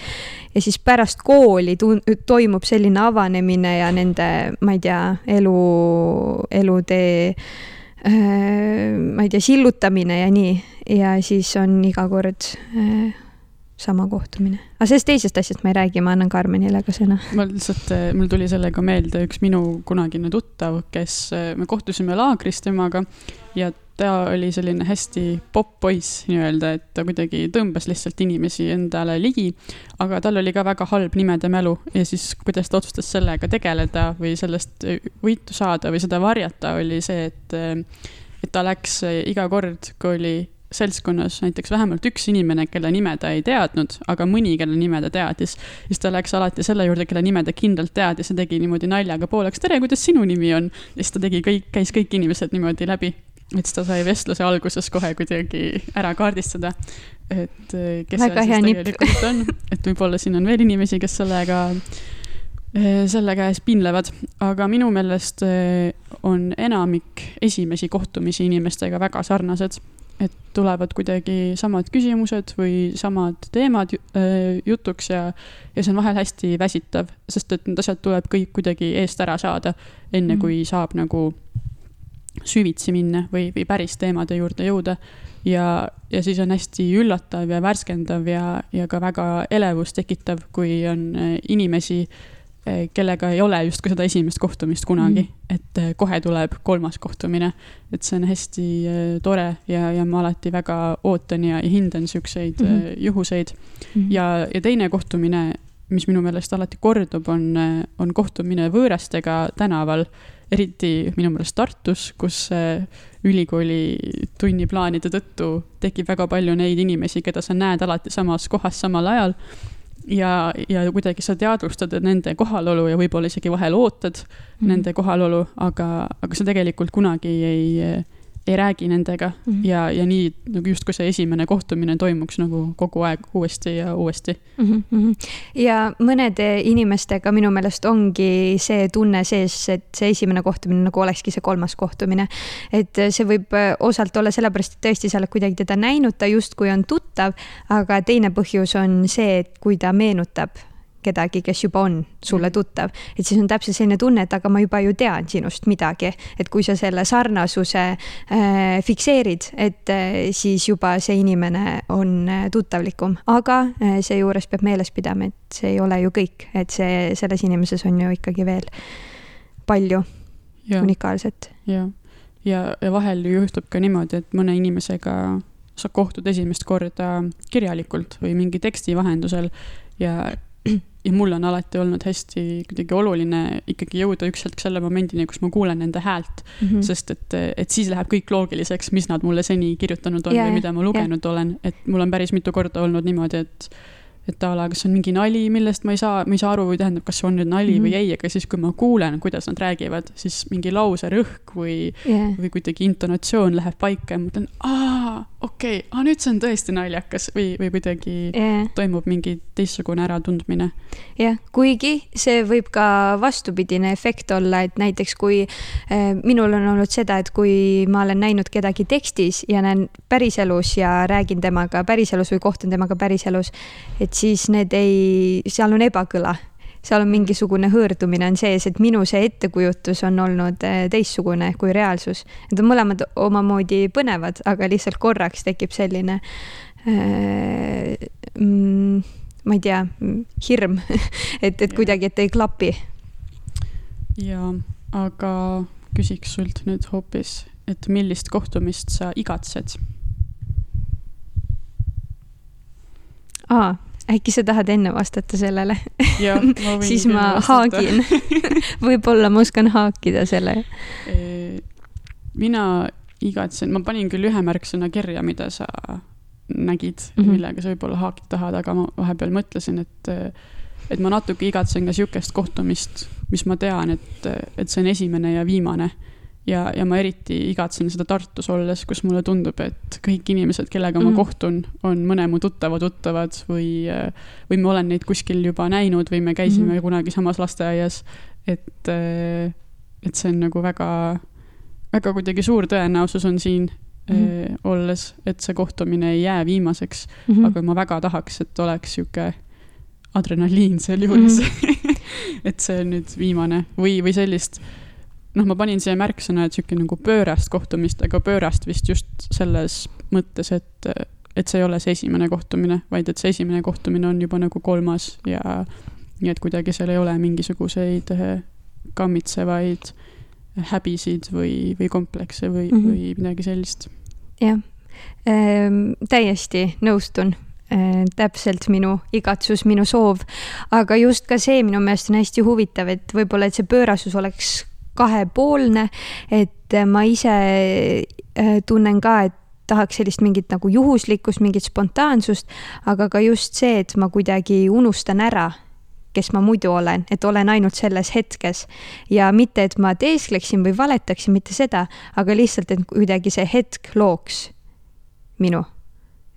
ja siis pärast kooli toimub selline avanemine ja nende, ma ei tea, elu, elutee ma ei tea, sillutamine ja nii ja siis on iga kord äh, sama kohtumine. aga sellest teisest asjast ma ei räägi, ma annan Karmenile ka sõna. ma lihtsalt, äh, mul tuli sellega meelde üks minu kunagine tuttav, kes, me kohtusime laagris temaga ja ta oli selline hästi popp-poiss nii-öelda, et ta kuidagi tõmbas lihtsalt inimesi endale ligi. aga tal oli ka väga halb nimede mälu ja siis, kuidas ta otsustas sellega tegeleda või sellest võitu saada või seda varjata, oli see, et, et ta läks iga kord, kui oli seltskonnas näiteks vähemalt üks inimene, kelle nime ta ei teadnud, aga mõni, kelle nime ta teadis, siis ta läks alati selle juurde, kelle nime ta kindlalt teadis ja tegi niimoodi naljaga pooleks, tere, kuidas sinu nimi on? ja siis ta tegi kõik, käis kõik inimesed niimoodi läbi et ta sai vestluse alguses kohe kuidagi ära kaardistada, et eh, kes Väga see siis tegelikult on, et võib-olla siin on veel inimesi, kes sellega, eh, selle käes piinlevad, aga minu meelest eh, on enamik esimesi kohtumisi inimestega väga sarnased. Et tulevad kuidagi samad küsimused või samad teemad jutuks ja, ja see on vahel hästi väsitav, sest et need asjad tuleb kõik kuidagi eest ära saada, enne mm. kui saab nagu süvitsi minna või, või päris teemade juurde jõuda. ja, ja siis on hästi üllatav ja värskendav ja, ja ka väga elevust tekitav, kui on äh, inimesi, äh, kellega ei ole justkui seda esimest kohtumist kunagi mm., et äh, kohe tuleb kolmas kohtumine. et see on hästi tore ja, ja ma alati väga ootan ja, ja hindan siukseid mm -hmm. juhuseid mm. -hmm. ja, ja teine kohtumine, mis minu meelest alati kordub, on, on kohtumine võõrastega tänaval eriti minu meelest Tartus, kus ülikooli tunniplaanide tõttu tekib väga palju neid inimesi, keda sa näed alati samas kohas samal ajal. ja, ja kuidagi sa teadvustad nende kohalolu ja võib-olla isegi vahel ootad mm -hmm. nende kohalolu, aga, aga sa tegelikult kunagi ei, ei räägi nendega mm. -hmm. ja, ja nii nagu justkui see esimene kohtumine toimuks nagu kogu aeg uuesti ja uuesti. Mhm, ja mõnede inimestega minu meelest ongi see tunne sees, et see esimene kohtumine nagu olekski see kolmas kohtumine. et see võib äh, osalt olla sellepärast, et tõesti sa oled kuidagi teda näinud, ta justkui on tuttav, aga teine põhjus on see, et kui ta meenutab kedagi, kes juba on sulle tuttav, et siis on täpselt selline tunne, et aga ma juba ju tean sinust midagi, et kui sa selle sarnasuse äh, fikseerid, et äh, siis juba see inimene on äh, tuttavlikum, aga äh, seejuures peab meeles pidama, et see ei ole ju kõik, et see, selles inimeses on ju ikkagi veel palju ja, unikaalset. ja, ja, ja vahel ju juhtub ka niimoodi, et mõne inimesega sa kohtud esimest korda kirjalikult või mingi teksti vahendusel ja ja mul on alati olnud hästi kuidagi oluline ikkagi jõuda üks hetk selle momendini, kus ma kuulen nende häält mm. Mhm. sest et, et siis läheb kõik loogiliseks, mis nad mulle seni kirjutanud on Jaa, või mida ma lugenud olen, et mul on päris mitu korda olnud niimoodi, et et a la, kas see on mingi nali, millest ma ei saa, ma ei saa aru või tähendab, kas see on nüüd nali mm -hmm. või ei, aga siis, kui ma kuulen, kuidas nad räägivad, siis mingi lause rõhk või Yeah. või kuidagi intonatsioon läheb paika ja ma mõtlen, aa, okei okay,, aa nüüd see on tõesti naljakas või, või kuidagi Yeah. toimub mingi teistsugune äratundmine. jah, kuigi see võib ka vastupidine efekt olla, et näiteks kui äh, minul on olnud seda, et kui ma olen näinud kedagi tekstis ja näen päriselus ja räägin temaga päriselus või kohtun temaga päriselus, et siis need ei, seal on ebakõla seal on mingisugune hõõrdumine on sees, et minu see ettekujutus on olnud äh, teistsugune kui reaalsus. Need on mõlemad omamoodi põnevad, aga lihtsalt korraks tekib selline äh, mm, ma ei tea, hirm, *laughs* et, et kuidagi, et ei klapi. ja, aga küsiks sult nüüd hoopis, et millist kohtumist sa igatsed? aa, äkki sa tahad enne vastata sellele? *laughs* siis ma haagin *laughs* võib-olla ma oskan haakida selle. Mina igatsen, ma panin küll ühe märksõna kirja, mida sa nägid mm. -hmm. millega sa võib-olla haakida tahad, aga ma vahepeal mõtlesin, et, et ma natuke igatsen ka sihukest kohtumist, mis ma tean, et, et see on esimene ja viimane. Ja, ja ma eriti igatsen seda Tartus olles, kus mulle tundub, et kõik inimesed, kellega ma Mhm. kohtun, on mõne mu tuttava tuttavad või, või ma olen neid kuskil juba näinud või me käisime mm kunagi samas lasteaias. et, et see on nagu väga, väga kuidagi suur tõenäosus on siin mm. -hmm. olles, et see kohtumine ei jää viimaseks mm. -hmm. aga ma väga tahaks, et oleks sihuke adrenaliin sealjuures mm. *laughs* -hmm. et see on nüüd viimane või, või sellist, noh, ma panin siia märksõna, et sihuke nagu pöörast kohtumist, aga pöörast vist just selles mõttes, et, et see ei ole see esimene kohtumine, vaid et see esimene kohtumine on juba nagu kolmas ja nii et kuidagi seal ei ole mingisuguseid eh, kammitsevaid häbisid või, või komplekse või mm. -hmm. või midagi sellist. jah ehm,, täiesti nõustun ehm, täpselt minu igatsus, minu soov, aga just ka see minu meelest on hästi huvitav, et võib-olla, et see pöörasus oleks kahepoolne, et ma ise eh, tunnen ka, et tahaks sellist mingit nagu juhuslikkust, mingit spontaansust, aga ka just see, et ma kuidagi unustan ära, kes ma muidu olen, et olen ainult selles hetkes ja mitte, et ma teeskleksin või valetaksin, mitte seda, aga lihtsalt, et kuidagi see hetk looks minu.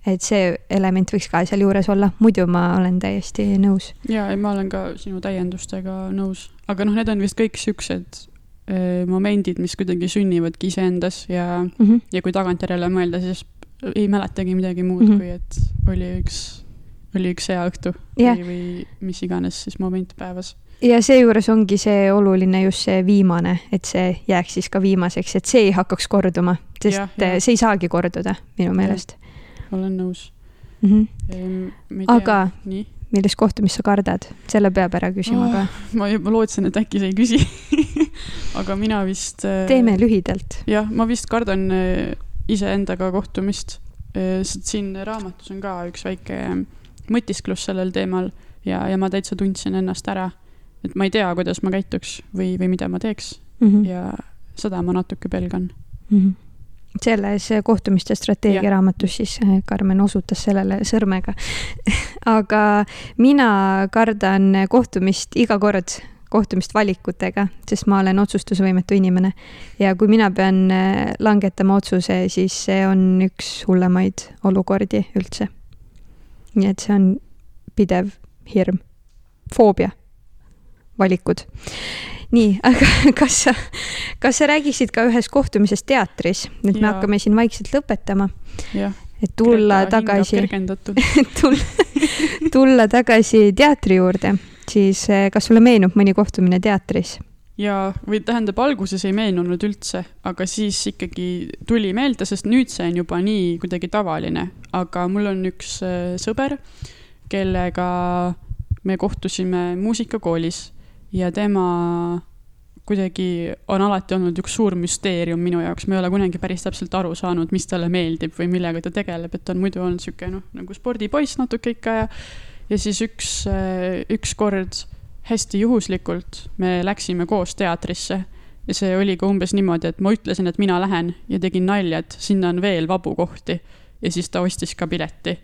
et see element võiks ka sealjuures olla, muidu ma olen täiesti nõus. ja, ei, ma olen ka sinu täiendustega nõus, aga noh, need on vist kõik siuksed momendid, mis kuidagi sünnivadki iseendas ja mm. -hmm. ja kui tagantjärele mõelda, siis ei mäletagi midagi muud mm. -hmm. kui et oli üks, oli üks hea õhtu Jah. või, või mis iganes siis moment päevas. ja seejuures ongi see oluline just see viimane, et see jääks siis ka viimaseks, et see ei hakkaks korduma, sest Jah, ja, jah. see ei saagi korduda minu meelest olen nõus mm. -hmm. ehm,. Aga- nii, millist kohtumist sa kardad, selle peab ära küsima ka. ma juba lootsin, et äkki sa ei küsi *laughs* aga mina vist. teeme lühidalt. jah, ma vist kardan eh, iseendaga kohtumist, sest siin raamatus on ka üks väike mõtisklus sellel teemal ja, ja ma täitsa tundsin ennast ära. et ma ei tea, kuidas ma käituks või, või mida ma teeks Mm -hmm. ja seda ma natuke pelgan. mm. -hmm. Selles kohtumiste strateegia raamatus siis äh, Karmen osutas sellele sõrmega *laughs* aga mina kardan kohtumist iga kord, kohtumist valikutega, sest ma olen otsustusvõimetu inimene. ja kui mina pean äh, langetama otsuse, siis see on üks hullemaid olukordi üldse. nii et see on pidev hirm, foobia, valikud. Nii, *laughs* aga kas sa, kas sa räägiksid ka ühest kohtumisest teatris, nüüd me hakkame siin vaikselt lõpetama. et tulla Greta tagasi, *laughs* tulla, tulla tagasi teatri juurde siis eh, kas sulle meenub mõni kohtumine teatris? ja, või tähendab, alguses ei meenunud üldse, aga siis ikkagi tuli meelde, sest nüüd see on juba nii kuidagi tavaline. aga mul on üks eh, sõber, kellega me kohtusime muusikakoolis ja tema kuidagi on alati olnud üks suur müsteerium minu jaoks, ma ei ole kunagi päris täpselt aru saanud, mis talle meeldib või millega ta tegeleb, et ta on muidu olnud sihuke noh, nagu spordipoiss natuke ikka ja ja siis üks, äh, ükskord hästi juhuslikult me läksime koos teatrisse ja see oli ka umbes niimoodi, et ma ütlesin, et mina lähen ja tegin nalja, et sinna on veel vabu kohti. ja siis ta ostis ka pileti.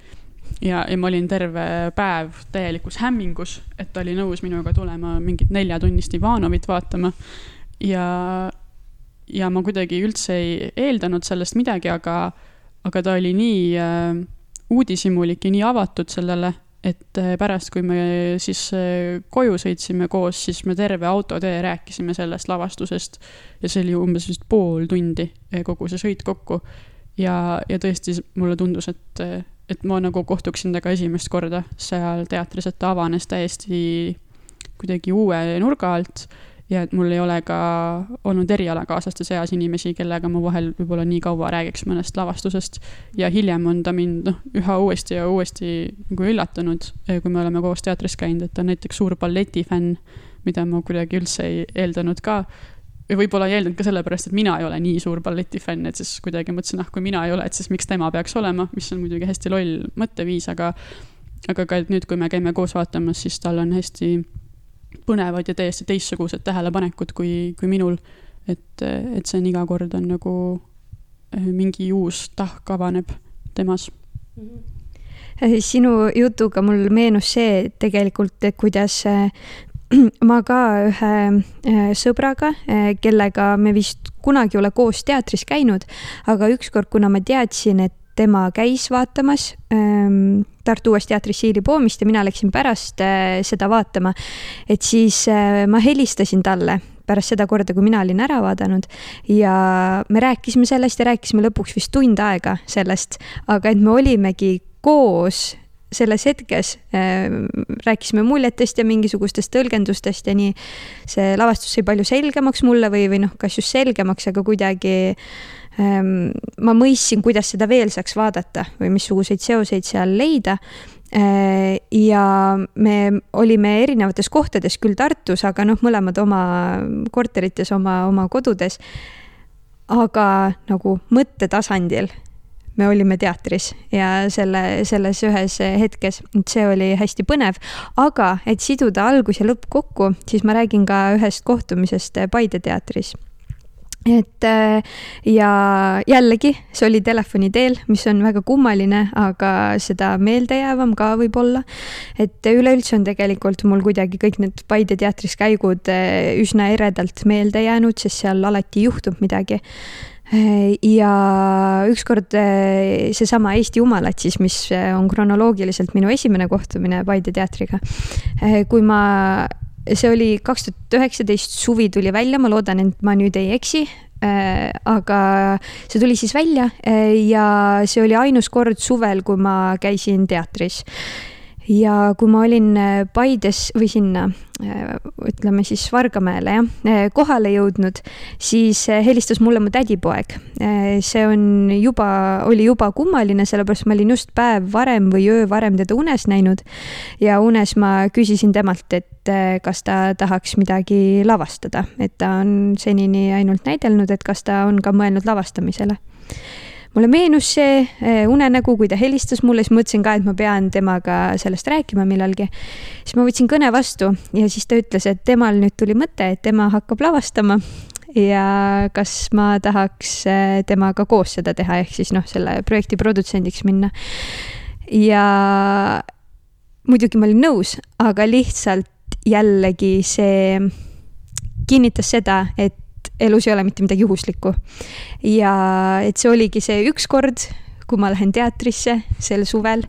Ja, ja ma olin terve päev täielikus hämmingus, et ta oli nõus minuga tulema mingit neljatunnist Ivanovit vaatama. ja, ja ma kuidagi üldse ei eeldanud sellest midagi, aga, aga ta oli nii äh, uudishimulik ja nii avatud sellele et äh, pärast, kui me siis äh, koju sõitsime koos, siis me terve autotee rääkisime sellest lavastusest. ja see oli umbes vist pool tundi, äh, kogu see sõit kokku. ja, ja tõesti mulle tundus, et, et ma nagu kohtuksin temaga esimest korda seal teatris, et ta avanes täiesti kuidagi uue nurga alt ja et mul ei ole ka olnud erialakaaslaste seas inimesi, kellega ma vahel võib-olla nii kaua räägiks mõnest lavastusest. ja hiljem on ta mind noh, üha uuesti ja uuesti nagu üllatanud, eh, kui me oleme koos teatris käinud, et ta on näiteks suur balletifänn, mida ma kuidagi üldse ei eeldanud ka. Või võib-olla ei eeldanud ka sellepärast, et mina ei ole nii suur balletifänn, et siis kuidagi mõtlesin, ah, kui mina ei ole, et siis miks tema peaks olema, mis on muidugi hästi loll mõtteviis, aga aga ka nüüd, kui me käime koos vaatamas, siis tal on hästi põnevad ja täiesti teistsugused tähelepanekud kui, kui minul. et, et see on iga kord on nagu eh, mingi uus tahk avaneb temas mm. -hmm. sinu jutuga mul meenus see tegelikult, kuidas eh, *clears throat* ma ka ühe sõbraga, kellega me vist kunagi ei ole koos teatris käinud, aga ükskord, kuna ma teadsin, et tema käis vaatamas ähm, Tartu Uues Teatris Siili poomist ja mina läksin pärast äh, seda vaatama. et siis äh, ma helistasin talle pärast seda korda, kui mina olin ära vaadanud ja me rääkisime sellest ja rääkisime lõpuks vist tund aega sellest, aga et me olimegi koos selles hetkes äh, rääkisime muljetest ja mingisugustest tõlgendustest ja nii. see lavastus sai palju selgemaks mulle või, või noh, kas just selgemaks, aga kuidagi ähm, ma mõistsin, kuidas seda veel saaks vaadata või missuguseid seoseid seal leida äh,. ja me olime erinevates kohtades, küll Tartus, aga noh, mõlemad oma korterites, oma, oma kodudes. aga nagu mõttetasandil me olime teatris ja selle, selles ühes hetkes, et see oli hästi põnev. aga et siduda algus ja lõpp kokku, siis ma räägin ka ühest kohtumisest Paide teatris et äh, ja jällegi, see oli telefoni teel, mis on väga kummaline, aga seda meeldejäävam ka võib-olla. et üleüldse on tegelikult mul kuidagi kõik need Paide teatris käigud äh, üsna eredalt meelde jäänud, sest seal alati juhtub midagi. Äh, ja ükskord seesama Eesti Jumalad siis, mis on kronoloogiliselt minu esimene kohtumine Paide teatriga. kui ma see oli kaks tuhat üheksateist, suvi tuli välja, ma loodan, et ma nüüd ei eksi äh,. aga see tuli siis välja äh, ja see oli ainus kord suvel, kui ma käisin teatris ja kui ma olin äh, Paides või sinna, äh, ütleme siis Vargamäele jah, äh, kohale jõudnud, siis helistas mulle mu tädipoeg. see on juba, oli juba kummaline, sellepärast ma olin just päev varem või öö varem teda unes näinud. ja unes ma küsisin temalt, et kas ta tahaks midagi lavastada, et ta on senini ainult näidelnud, et kas ta on ka mõelnud lavastamisele mulle meenus see eh, unenägu, kui ta helistas mulle, siis mõtlesin ka, et ma pean temaga sellest rääkima millalgi. siis ma võtsin kõne vastu ja siis ta ütles, et temal nüüd tuli mõte, et tema hakkab lavastama ja kas ma tahaks eh, temaga koos seda teha, ehk siis noh, selle projekti produtsendiks minna. ja muidugi ma olin nõus, aga lihtsalt jällegi see kinnitas seda, et elus ei ole mitte midagi juhuslikku. ja et see oligi see üks kord, kui ma lähen teatrisse sel suvel,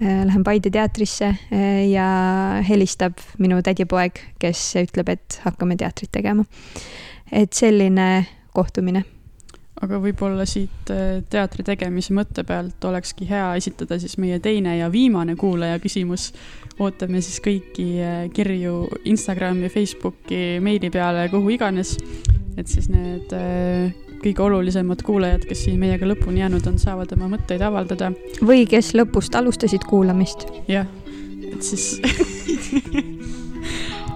äh, lähen Paide teatrisse äh, ja helistab minu tädipoeg, kes ütleb, et hakkame teatrit tegema. et selline kohtumine aga võib-olla siit äh, teatri tegemise mõtte pealt olekski hea esitada siis meie teine ja viimane kuulaja küsimus. ootame siis kõiki kirju Instagrami, Facebooki, meili peale, kuhu iganes. Et siis need kõige olulisemad kuulajad, kes siin meiega lõpuni jäänud on, saavad oma mõtteid avaldada. või kes lõpust alustasid kuulamist. jah, et siis *laughs*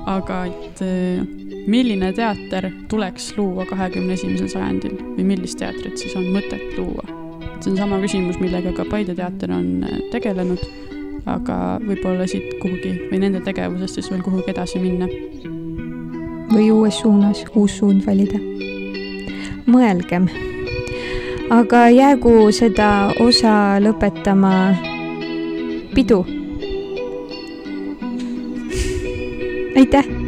aga et eh, milline teater tuleks luua kahekümne esimesel sajandil või millist teatrit siis on mõtet luua? see on sama küsimus, millega ka Paide teater on eh, tegelenud, aga võib-olla siit kuhugi või nende tegevusest siis veel kuhugi edasi minna. Või uues suunas, uus suund valida mõelgem. aga jäägu seda osa lõpetama pidu. aitäh